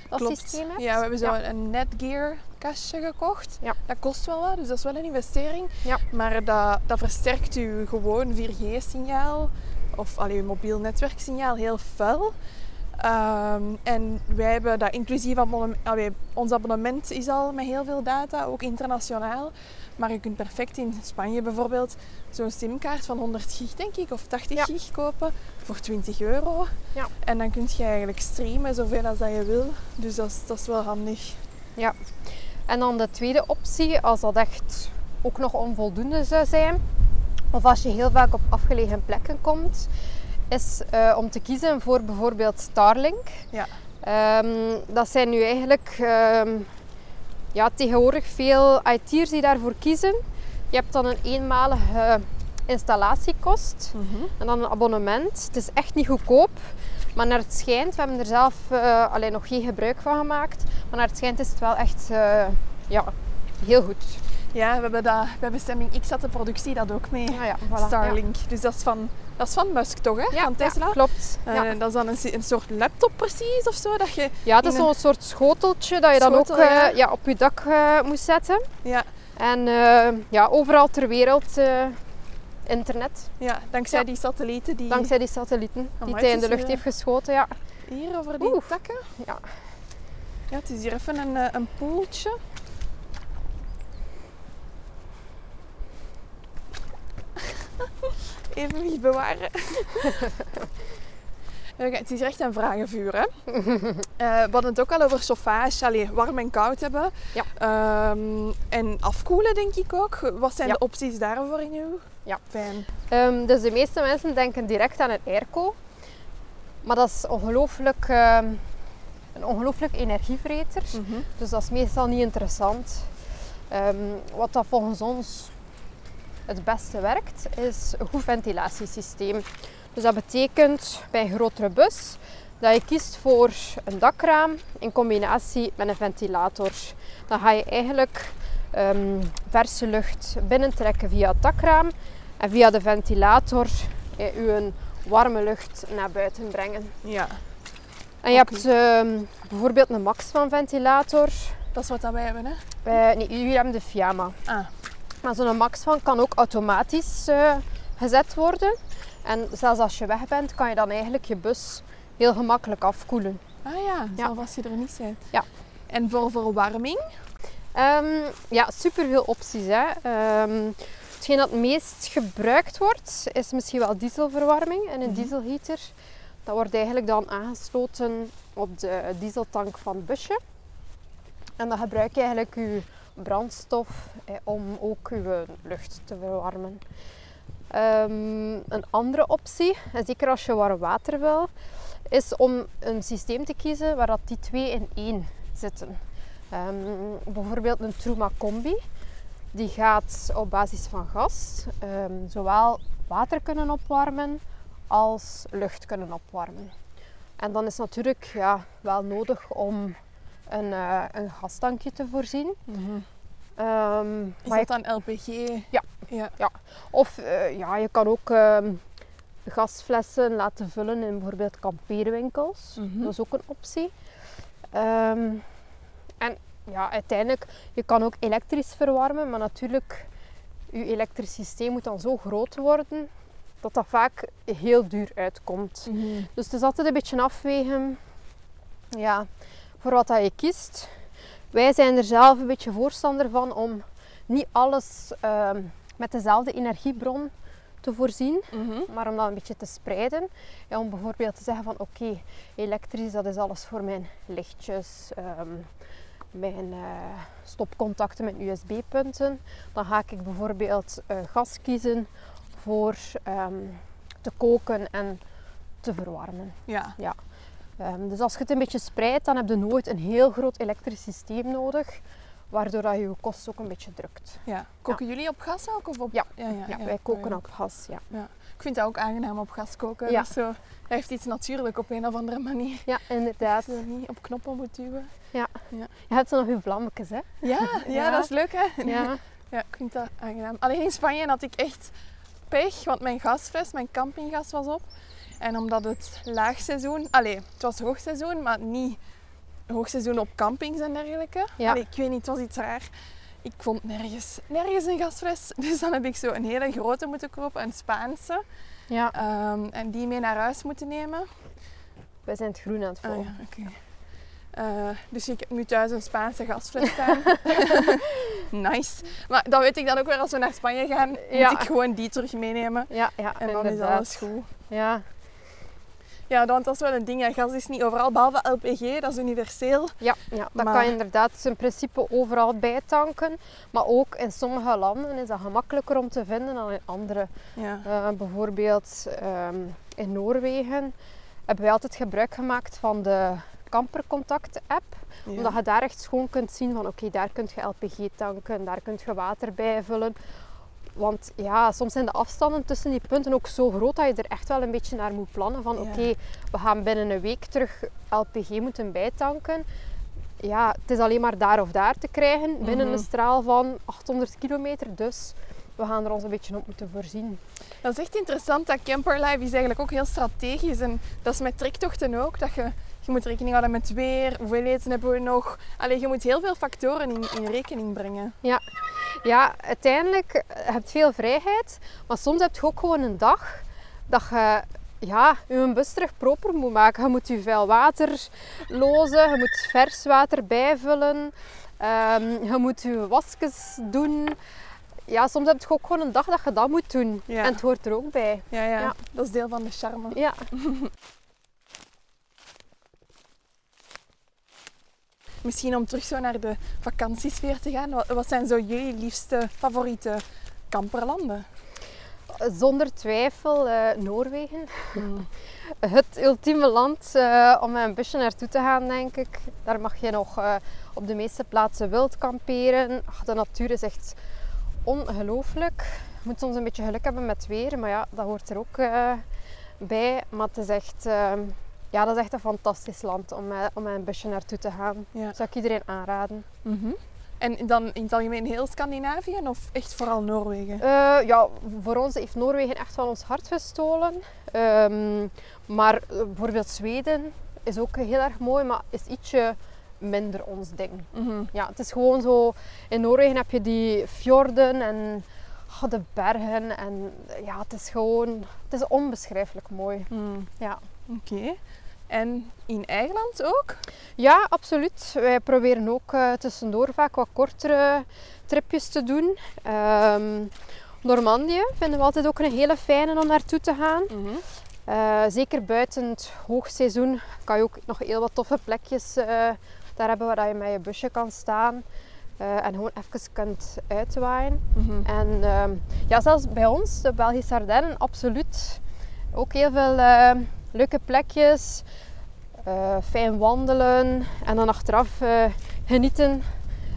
dat Klopt. systeem hebt. Ja, we hebben zo Ja. een Netgear kastje gekocht. Ja. Dat kost wel wat, dus dat is wel een investering. Ja. Maar dat, dat versterkt uw gewoon 4G-signaal of allee, uw mobiel netwerksignaal heel fel. Ehm, en wij hebben dat inclusief abonnement, allee, ons abonnement is al met heel veel data, ook internationaal. Maar je kunt perfect in Spanje bijvoorbeeld zo'n simkaart van 100 gig, denk ik, of 80 Ja. gig kopen voor 20 euro. Ja. En dan kun je eigenlijk streamen zoveel als dat je wil. Dus dat is, dat is wel handig. Ja. En dan de tweede optie, als dat echt ook nog onvoldoende zou zijn, of als je heel vaak op afgelegen plekken komt, is eh, om te kiezen voor bijvoorbeeld Starlink. Ja. Ehm, dat zijn nu eigenlijk ehm, ja, tegenwoordig veel IT'ers die daarvoor kiezen. Je hebt dan een eenmalige installatiekost en dan een abonnement. Het is echt niet goedkoop. Maar naar het schijnt, we hebben er zelf eh, alleen nog geen gebruik van gemaakt. Maar naar het schijnt is het wel echt eh, ja, heel goed. Ja, we hebben, dat, bij Bestemming X had de productie dat ook mee. Ah ja, voilà, Starlink. Dus dat is, van, dat is van Musk toch, hè? Ja, van ja, Tesla. klopt. Eh, ja. Dat is dan een, een soort laptop precies of zo. Dat je, ja, het is in een- zo'n soort schoteltje dat je dan Schotel, ook eh, ja. ja, op je dak eh, moet zetten. ja, En eh, ja, overal ter wereld eh, internet. ja, dankzij Ja. die satellieten die Dankzij die satellieten die hij in de lucht eh, heeft geschoten. Ja. hier over die takken. Ja. Ja, het is hier even een, eh, een poeltje. Even wie bewaren. Het is echt een vragenvuur, hè? Eh, we hadden het ook al over chauffage, allee, warm en koud hebben. Ja. Ehm, en afkoelen, denk ik ook. Wat zijn Ja. de opties daarvoor in uw Ja. fijn? Ehm, dus de meeste mensen denken direct aan een airco. Maar dat is ongelooflijk, ehm, een ongelooflijk energievreter. Dus dat is meestal niet interessant. Wat dat volgens ons het beste werkt, is een goed ventilatiesysteem. Dus dat betekent bij een grotere bus dat je kiest voor een dakraam in combinatie met een ventilator. Dan ga je eigenlijk ehm, verse lucht binnentrekken via het dakraam en via de ventilator je warme lucht naar buiten brengen. Ja, En je hebt ehm, bijvoorbeeld een Maxvan ventilator. dat is wat dat wij hebben, hè? Eh, nee, jullie hebben de Fiamma. Ah, Maar zo'n Maxvan kan ook automatisch eh, gezet worden. En zelfs als je weg bent, kan je dan eigenlijk je bus heel gemakkelijk afkoelen. ah ja, Ja. zelfs als je er niet bent. Ja. En voor verwarming? Ehm, ja, superveel opties. Hè. Ehm, hetgeen dat het meest gebruikt wordt, is misschien wel dieselverwarming en een Mhm. dieselheater. Dat wordt eigenlijk dan aangesloten op de dieseltank van het busje. En dan gebruik je eigenlijk je brandstof eh, om ook je lucht te verwarmen. Ehm, een andere optie, en zeker als je warm water wil, is om een systeem te kiezen waar dat die twee in één zitten. Ehm, bijvoorbeeld een Truma Combi. Die gaat op basis van gas ehm, zowel water kunnen opwarmen als lucht kunnen opwarmen. En dan is natuurlijk ja, wel nodig om een, eh, een gastankje te voorzien. Ehm, Is maar je dat dan LPG? Ja. ja. of eh, ja, je kan ook ehm, gasflessen laten vullen in bijvoorbeeld kampeerwinkels. Mhm. Dat is ook een optie. Ehm, en ja, uiteindelijk, je kan ook elektrisch verwarmen, maar natuurlijk, je elektrisch systeem moet dan zo groot worden dat dat vaak heel duur uitkomt. Mhm. Dus het is altijd een beetje afwegen ja, voor wat dat je kiest. Wij zijn er zelf een beetje voorstander van om niet alles ehm, met dezelfde energiebron te voorzien, Mhm. maar om dat een beetje te spreiden. En om bijvoorbeeld te zeggen van oké, elektrisch dat is alles voor mijn lichtjes, ehm, mijn eh, stopcontacten met USB-punten. Dan ga ik bijvoorbeeld eh, gas kiezen voor ehm, te koken en te verwarmen. Ja. Ehm, dus als je het een beetje spreidt, dan heb je nooit een heel groot elektrisch systeem nodig, waardoor dat je je kost ook een beetje drukt. ja. Koken jullie op gas ook? Of op... Ja. Ja, ja, Ja, ja. wij koken Ja. op gas. Ja, Ik vind dat ook aangenaam op gas koken. Ja. Is zo, dat heeft iets natuurlijk op een of andere manier. ja inderdaad. Dat je niet op knoppen moet duwen. Je hebt zo nog je vlammetjes, hè? Ja, ja, Ja. dat is leuk hè? Ja. Ja, ik vind dat aangenaam. Alleen in Spanje had ik echt pech, want mijn gasfles, mijn campinggas was op. En omdat het laagseizoen, allee, het was hoogseizoen, maar niet hoogseizoen op campings en dergelijke. Ja. Allee, ik weet niet, het was iets raar. Ik vond nergens, nergens een gasfles. Dus dan heb ik zo een hele grote moeten kopen, een Spaanse. Ja. Ehm, en die mee naar huis moeten nemen. Wij zijn het groen aan het Ah, volgen. ja, oké. Eh, dus ik heb nu thuis een Spaanse gasfles staan. nice. Maar dan weet ik dan ook weer als we naar Spanje gaan, Ja. moet ik gewoon die terug meenemen. Ja, ja, En dan is alles goed. Ja, Ja, want dat is wel een ding. Gas is niet overal, behalve LPG, dat is universeel. ja, ja, dat Maar- kan je inderdaad in principe overal bijtanken. Maar ook in sommige landen is dat gemakkelijker om te vinden dan in andere. Ja. Eh, bijvoorbeeld ehm, in Noorwegen hebben wij altijd gebruik gemaakt van de Kampercontact app. Ja. Omdat je daar echt gewoon kunt zien van oké, daar kun je LPG tanken, daar kun je water bijvullen. Want ja, soms zijn de afstanden tussen die punten ook zo groot dat je er echt wel een beetje naar moet plannen. Van Ja. oké, we gaan binnen een week terug LPG moeten bijtanken. Ja, het is alleen maar daar of daar te krijgen binnen Mhm. een straal van 800 kilometer. Dus we gaan er ons een beetje op moeten voorzien. Dat is echt interessant. Dat camperlife is eigenlijk ook heel strategisch. En dat is met trektochten ook. Dat je, je moet rekening houden met weer, hoeveel eten hebben we nog. Allee, je moet heel veel factoren in, in rekening brengen. Ja, uiteindelijk eh, je hebt veel vrijheid, maar soms heb je ook gewoon een dag dat je ja, je bus terug proper moet maken. Je moet je vuil water lozen, je moet vers water bijvullen, ehm, je moet je wasjes doen. Ja, soms heb je ook gewoon een dag dat je dat moet doen. Ja. En het hoort er ook bij. Ja, ja, Ja. dat is deel van de charme. Ja. Misschien om terug zo naar de vakantiesfeer te gaan. Wat, wat zijn zo jullie liefste favoriete kamperlanden? Zonder twijfel eh, Noorwegen. Het ultieme land eh, om met een busje naartoe te gaan, denk ik. Daar mag je nog eh, op de meeste plaatsen wild kamperen. Ach, de natuur is echt ongelooflijk. Je moet soms een beetje geluk hebben met weer, maar ja, dat hoort er ook bij. Maar het is echt, ja, dat is echt een fantastisch land om, met- om met een busje naartoe te gaan. Ja. Dat zou ik iedereen aanraden. Mhm. En dan in het algemeen heel Scandinavië of echt vooral Noorwegen? Eh, ja, voor ons heeft Noorwegen echt wel ons hart gestolen. Ehm, maar eh, bijvoorbeeld Zweden is ook heel erg mooi, maar is ietsje minder ons ding. Mhm. Ja, het is gewoon zo... In Noorwegen heb je die fjorden en ah, de bergen. En ja, het is gewoon... Het is onbeschrijfelijk mooi. Mm. Ja. Oké. En in eigen land ook? Ja, absoluut. Wij proberen ook eh, tussendoor vaak wat kortere tripjes te doen. Ehm Normandië vinden we altijd ook een hele fijne om naartoe te gaan. Eh, zeker buiten het hoogseizoen kan je ook nog heel wat toffe plekjes eh, daar hebben waar je met je busje kan staan. en gewoon even kunt uitwaaien. Mhm. En ehm, ja, zelfs bij ons, de Belgische Ardennen, absoluut. Ook heel veel leuke plekjes. eh, fijn wandelen. En dan achteraf eh, genieten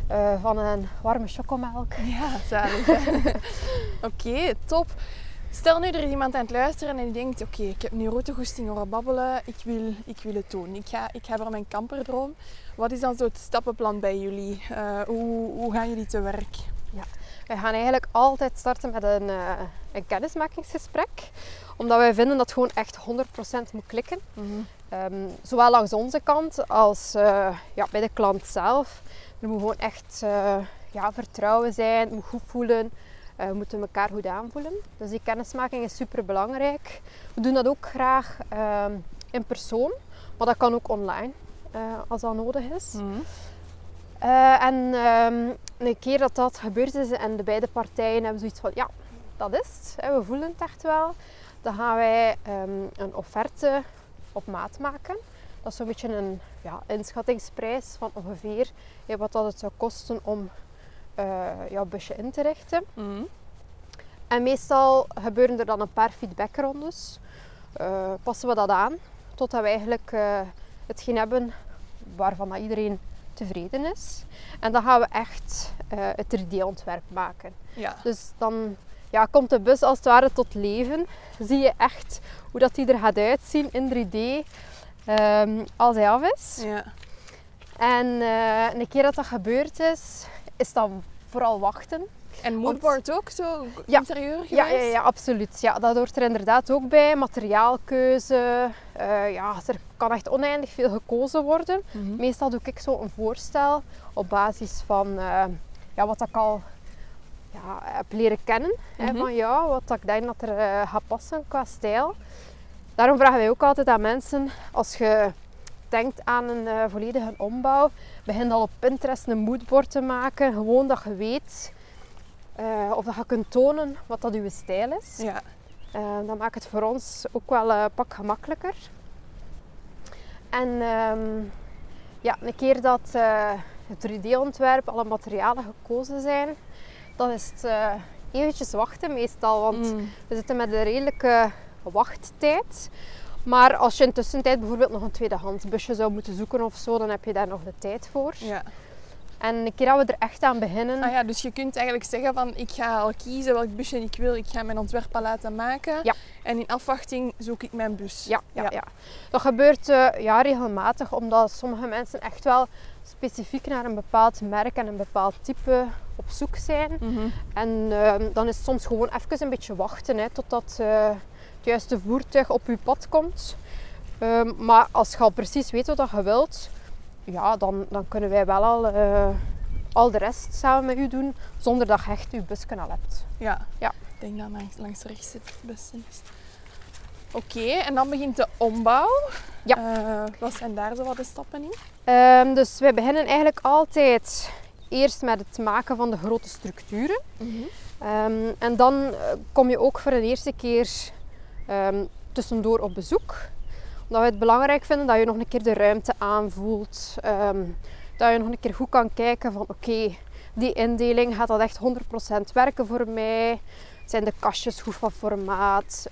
eh, van een warme chocomelk. Ja, zalig. Oké, top. Stel nu er is iemand aan het luisteren en die denkt, oké, ik heb nu route goesting horen babbelen, ik wil, ik wil het doen. Ik ga, ik ga voor mijn kamperdroom. Wat is dan zo het stappenplan bij jullie? Hoe, hoe gaan jullie te werk? Wij gaan eigenlijk altijd starten met een, een kennismakingsgesprek. Omdat wij vinden dat het gewoon echt 100% moet klikken. Ehm, zowel langs onze kant als eh, ja, bij de klant zelf. Er moet gewoon echt eh, ja, vertrouwen zijn, het moet goed voelen. Eh, we moeten elkaar goed aanvoelen. Dus die kennismaking is super belangrijk. We doen dat ook graag ehm, in persoon, maar dat kan ook online als dat nodig is. Eh, en ehm, een keer dat dat gebeurd is en de beide partijen hebben zoiets van ja, dat is het, hè, we voelen het echt wel. Dan gaan wij ehm, een offerte op maat maken. Dat is zo'n beetje een ja, inschattingsprijs van ongeveer hè, wat dat het zou kosten om eh jouw busje in te richten. Mhm. En meestal gebeuren er dan een paar feedbackrondes. Eh, passen we dat aan totdat we eigenlijk eh, hetgeen hebben waarvan dat iedereen tevreden is. En dan gaan we echt het 3D-ontwerp maken. Ja. Dus dan ja, komt de bus als het ware tot leven. Zie je echt hoe dat die er gaat uitzien in 3D ehm, als hij af is. ja. En eh, een keer dat dat gebeurd is, is dan vooral wachten. En moodboard ook, zo Ja. interieur geweest? Ja, ja, ja, absoluut. Ja, dat hoort er inderdaad ook bij. Materiaalkeuze. eh, ja, er kan echt oneindig veel gekozen worden. Mhm. Meestal doe ik zo een voorstel op basis van eh, ja, wat ik al ja, heb leren kennen. hè, Mhm. van ja, wat ik denk dat er eh, gaat passen qua stijl. Daarom vragen wij ook altijd aan mensen, als je denkt aan een uh, volledige ombouw, begin al op Pinterest een moodboard te maken. Gewoon dat je weet uh, of dat je kunt tonen wat dat uw stijl is. Ja. Dat maakt het voor ons ook wel een pak gemakkelijker. En um, ja, een keer dat het 3D-ontwerp, alle materialen gekozen zijn, dan is het eventjes wachten meestal. Want Mm. we zitten met een redelijke wachttijd. Maar als je in tussentijd bijvoorbeeld nog een tweedehands busje zou moeten zoeken of zo, dan heb je daar nog de tijd voor. Ja. En een keer dat we er echt aan beginnen, Ah ja, dus je kunt eigenlijk zeggen van ik ga al kiezen welk busje ik wil. Ik ga mijn ontwerp al laten maken. Ja. En in afwachting zoek ik mijn bus. Ja, ja, ja. dat gebeurt uh, ja, regelmatig omdat sommige mensen echt wel specifiek naar een bepaald merk en een bepaald type op zoek zijn. Mm -hmm. En uh, dan is het soms gewoon even een beetje wachten hè, totdat uh, het juiste voertuig op je pad komt. Uh, maar als je al precies weet wat je wilt, ja, dan, dan kunnen wij wel al, uh, al de rest samen met u doen, zonder dat je echt je busje al hebt. Ja, ja. ik denk dat langs, langs rechts het beste is. Oké, okay, en dan begint de ombouw. Ja. Uh, wat zijn daar zo wat de stappen in? Um, dus wij beginnen eigenlijk altijd eerst met het maken van de grote structuren. Mm -hmm. um, en dan kom je ook voor de eerste keer um, tussendoor op bezoek omdat we het belangrijk vinden dat je nog een keer de ruimte aanvoelt. Um, dat je nog een keer goed kan kijken van oké, okay, die indeling gaat dat echt 100% werken voor mij. Zijn de kastjes goed van formaat?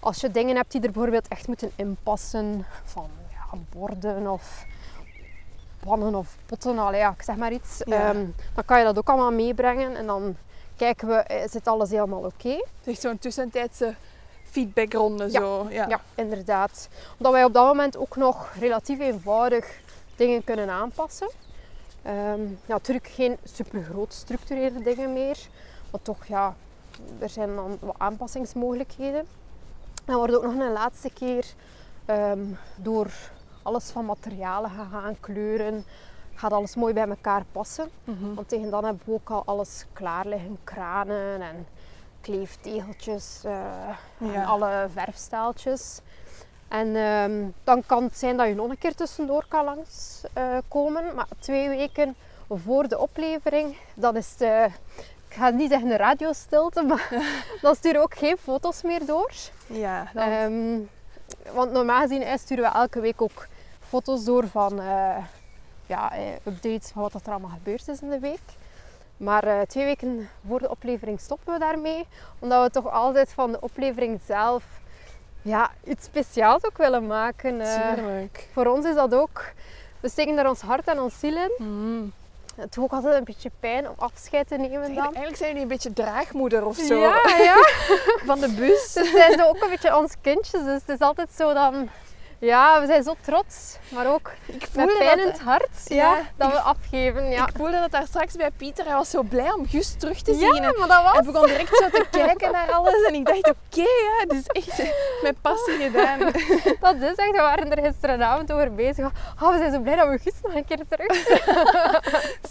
Als je dingen hebt die er bijvoorbeeld echt moeten inpassen, van ja, borden of pannen of potten, allee, ja, ik zeg maar iets. Ja. Um, dan kan je dat ook allemaal meebrengen en dan kijken we, zit alles helemaal oké? Okay? Het is zo'n tussentijdse feedbackronde ja, zo. Ja. ja, inderdaad. Omdat wij op dat moment ook nog relatief eenvoudig dingen kunnen aanpassen. Um, ja, natuurlijk geen super groot structurele dingen meer. Maar toch, ja, er zijn dan wat aanpassingsmogelijkheden. Dan wordt ook nog een laatste keer um, door alles van materialen gegaan, kleuren. Gaat alles mooi bij elkaar passen. Mm -hmm. Want tegen dan hebben we ook al alles klaar liggen. Kranen en kleeftegeltjes uh, ja. en alle verfstaaltjes. En um, dan kan het zijn dat je nog een keer tussendoor kan langskomen. Uh, maar twee weken voor de oplevering, dat is de, ik ga niet zeggen de radiostilte, maar dan sturen we ook geen foto's meer door. Ja, dan... um, want normaal gezien sturen we elke week ook foto's door van uh, ja, updates van wat er allemaal gebeurd is in de week. Maar uh, twee weken voor de oplevering stoppen we daarmee. Omdat we toch altijd van de oplevering zelf ja, iets speciaals ook willen maken. Uh. Voor ons is dat ook... We steken er ons hart en ons ziel in. Mm. Het doet ook altijd een beetje pijn om afscheid te nemen dan. Eigenlijk zijn jullie een beetje draagmoeder of zo. Ja, ja. van de bus. Dus zijn ze ook een beetje ons kindjes. Dus het is altijd zo dan... Ja, we zijn zo trots, maar ook ik met pijn in het hart ja, ja, dat we afgeven. Ja. Ik voelde dat daar straks bij Pieter. Hij was zo blij om Gus terug te zien. Ja, maar dat was... Hij begon direct zo te kijken naar alles. En ik dacht, oké, okay, ja, het is echt met passie gedaan. Dat is echt, we waren er gisteravond over bezig. Oh, we zijn zo blij dat we Gus nog een keer terug zien.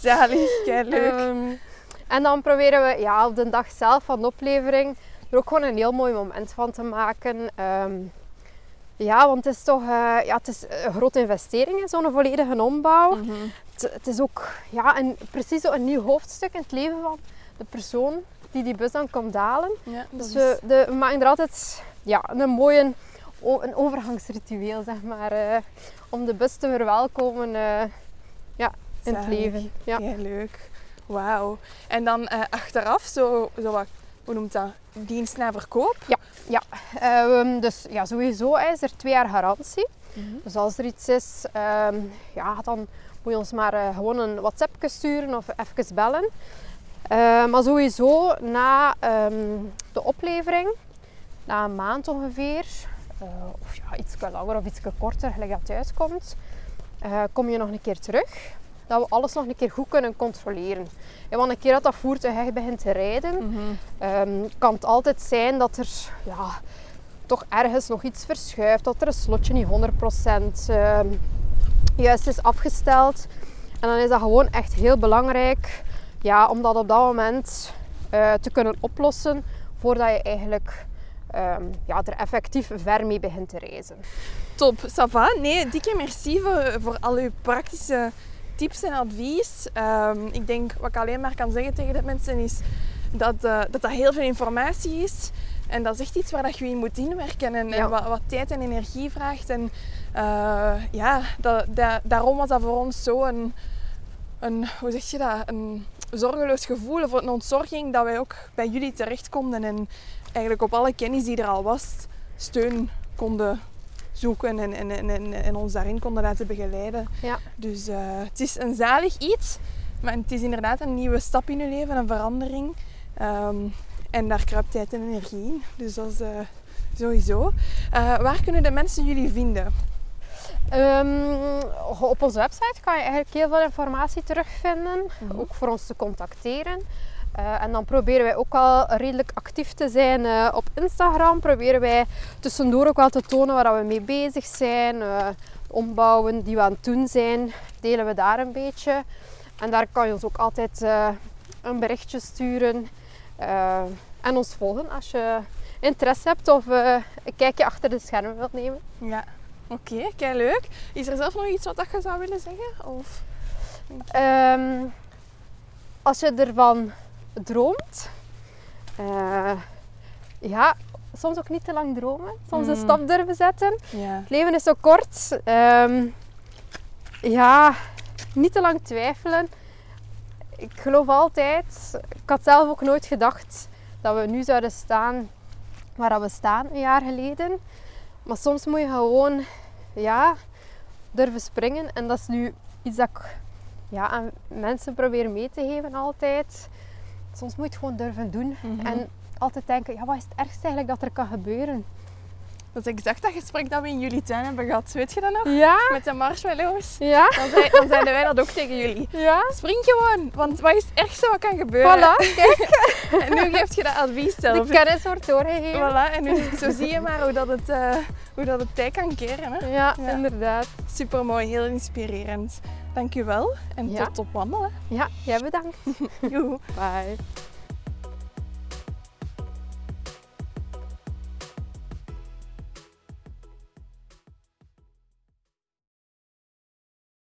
Zalig, kei leuk. Um, en dan proberen we ja, op de dag zelf van de oplevering er ook gewoon een heel mooi moment van te maken. Um, ja, want het is toch uh, ja, het is een grote investering, zo'n volledige ombouw. Mm -hmm. het, het, is ook ja, een, precies zo een nieuw hoofdstuk in het leven van de persoon die die bus dan komt halen. Ja, dus we, de, we, maken er altijd ja, een mooie een overgangsritueel, zeg maar, uh, om de bus te verwelkomen uh, ja, in Zalig. het leven. Ja. ja leuk. Wauw. En dan achteraf, zo, zo wat, hoe noemt dat? Dienst naar verkoop? Ja, ja. Um, dus ja, sowieso is er twee jaar garantie. Mm -hmm. Dus als er iets is, um, ja, dan moet je ons maar uh, gewoon een WhatsApp sturen of even bellen. Uh, maar sowieso na um, de oplevering, na een maand ongeveer, uh, of ja, iets langer of iets korter, gelijk dat het uitkomt, uh, kom je nog een keer terug. Dat we alles nog een keer goed kunnen controleren. Ja, want een keer dat dat voertuig echt begint te rijden, mm -hmm. um, kan het altijd zijn dat er ja, toch ergens nog iets verschuift. Dat er een slotje niet 100% um, juist is afgesteld. En dan is dat gewoon echt heel belangrijk ja, om dat op dat moment uh, te kunnen oplossen voordat je eigenlijk ehm, ja, er effectief ver mee begint te reizen. Top, Sava. Nee, dikke merci voor, voor al uw praktische tips en advies. Ehm, ik denk, wat ik alleen maar kan zeggen tegen de mensen is dat, uh, dat dat heel veel informatie is. En dat is echt iets waar dat je in moet inwerken en, en wat, wat, tijd en energie vraagt. En uh, ja, dat, dat, daarom was dat voor ons zo een, een, hoe zeg je dat, een zorgeloos gevoel of een ontzorging dat wij ook bij jullie terecht konden en eigenlijk op alle kennis die er al was, steun konden zoeken en, en, en, en ons daarin konden laten begeleiden. Ja. Dus uh, het is een zalig iets, maar het is inderdaad een nieuwe stap in je leven, een verandering. Um, en daar kruipt tijd en energie in. Dus dat is uh, sowieso. Uh, waar kunnen de mensen jullie vinden? Um, op onze website kan je eigenlijk heel veel informatie terugvinden, mm -hmm. ook voor ons te contacteren. Uh, en dan proberen wij ook al redelijk actief te zijn uh, op Instagram. Proberen wij tussendoor ook wel te tonen waar we mee bezig zijn. Uh, ombouwen die we aan het doen zijn, delen we daar een beetje. En daar kan je ons ook altijd een berichtje sturen. en ons volgen als je interesse hebt of een kijkje achter de schermen wilt nemen. Ja, oké, okay, kei leuk. Is er zelf nog iets wat je zou willen zeggen? Of... Um, als je ervan droomt. Uh, ja, soms ook niet te lang dromen. Soms mm. een stap durven zetten. Ja. Het leven is zo kort. Um, ja, niet te lang twijfelen. Ik geloof altijd, ik had zelf ook nooit gedacht dat we nu zouden staan waar we staan een jaar geleden. Maar soms moet je gewoon ja, durven springen. En dat is nu iets dat ik ja, aan mensen probeer mee te geven altijd soms moet je het gewoon durven doen. Mm -hmm. En altijd denken, ja, wat is het ergste eigenlijk dat er kan gebeuren? Dat is exact dat gesprek dat we in jullie tuin hebben gehad. Weet je dat nog? Ja. Met de marshmallows. Ja. Dan, zei, dan zeiden wij dat ook tegen jullie. Ja. Spring gewoon, want wat is het ergste wat kan gebeuren? Voilà, kijk. en nu geeft je dat advies zelf. De kennis wordt doorgegeven. Voilà, en nu, zo zie je maar hoe dat het, uh, hoe dat het tijd kan keren. Hè? Ja, ja. inderdaad. Super mooi, heel inspirerend. Dank je wel en ja. tot op wandelen. Ja, jij bedankt. Joe. Bye.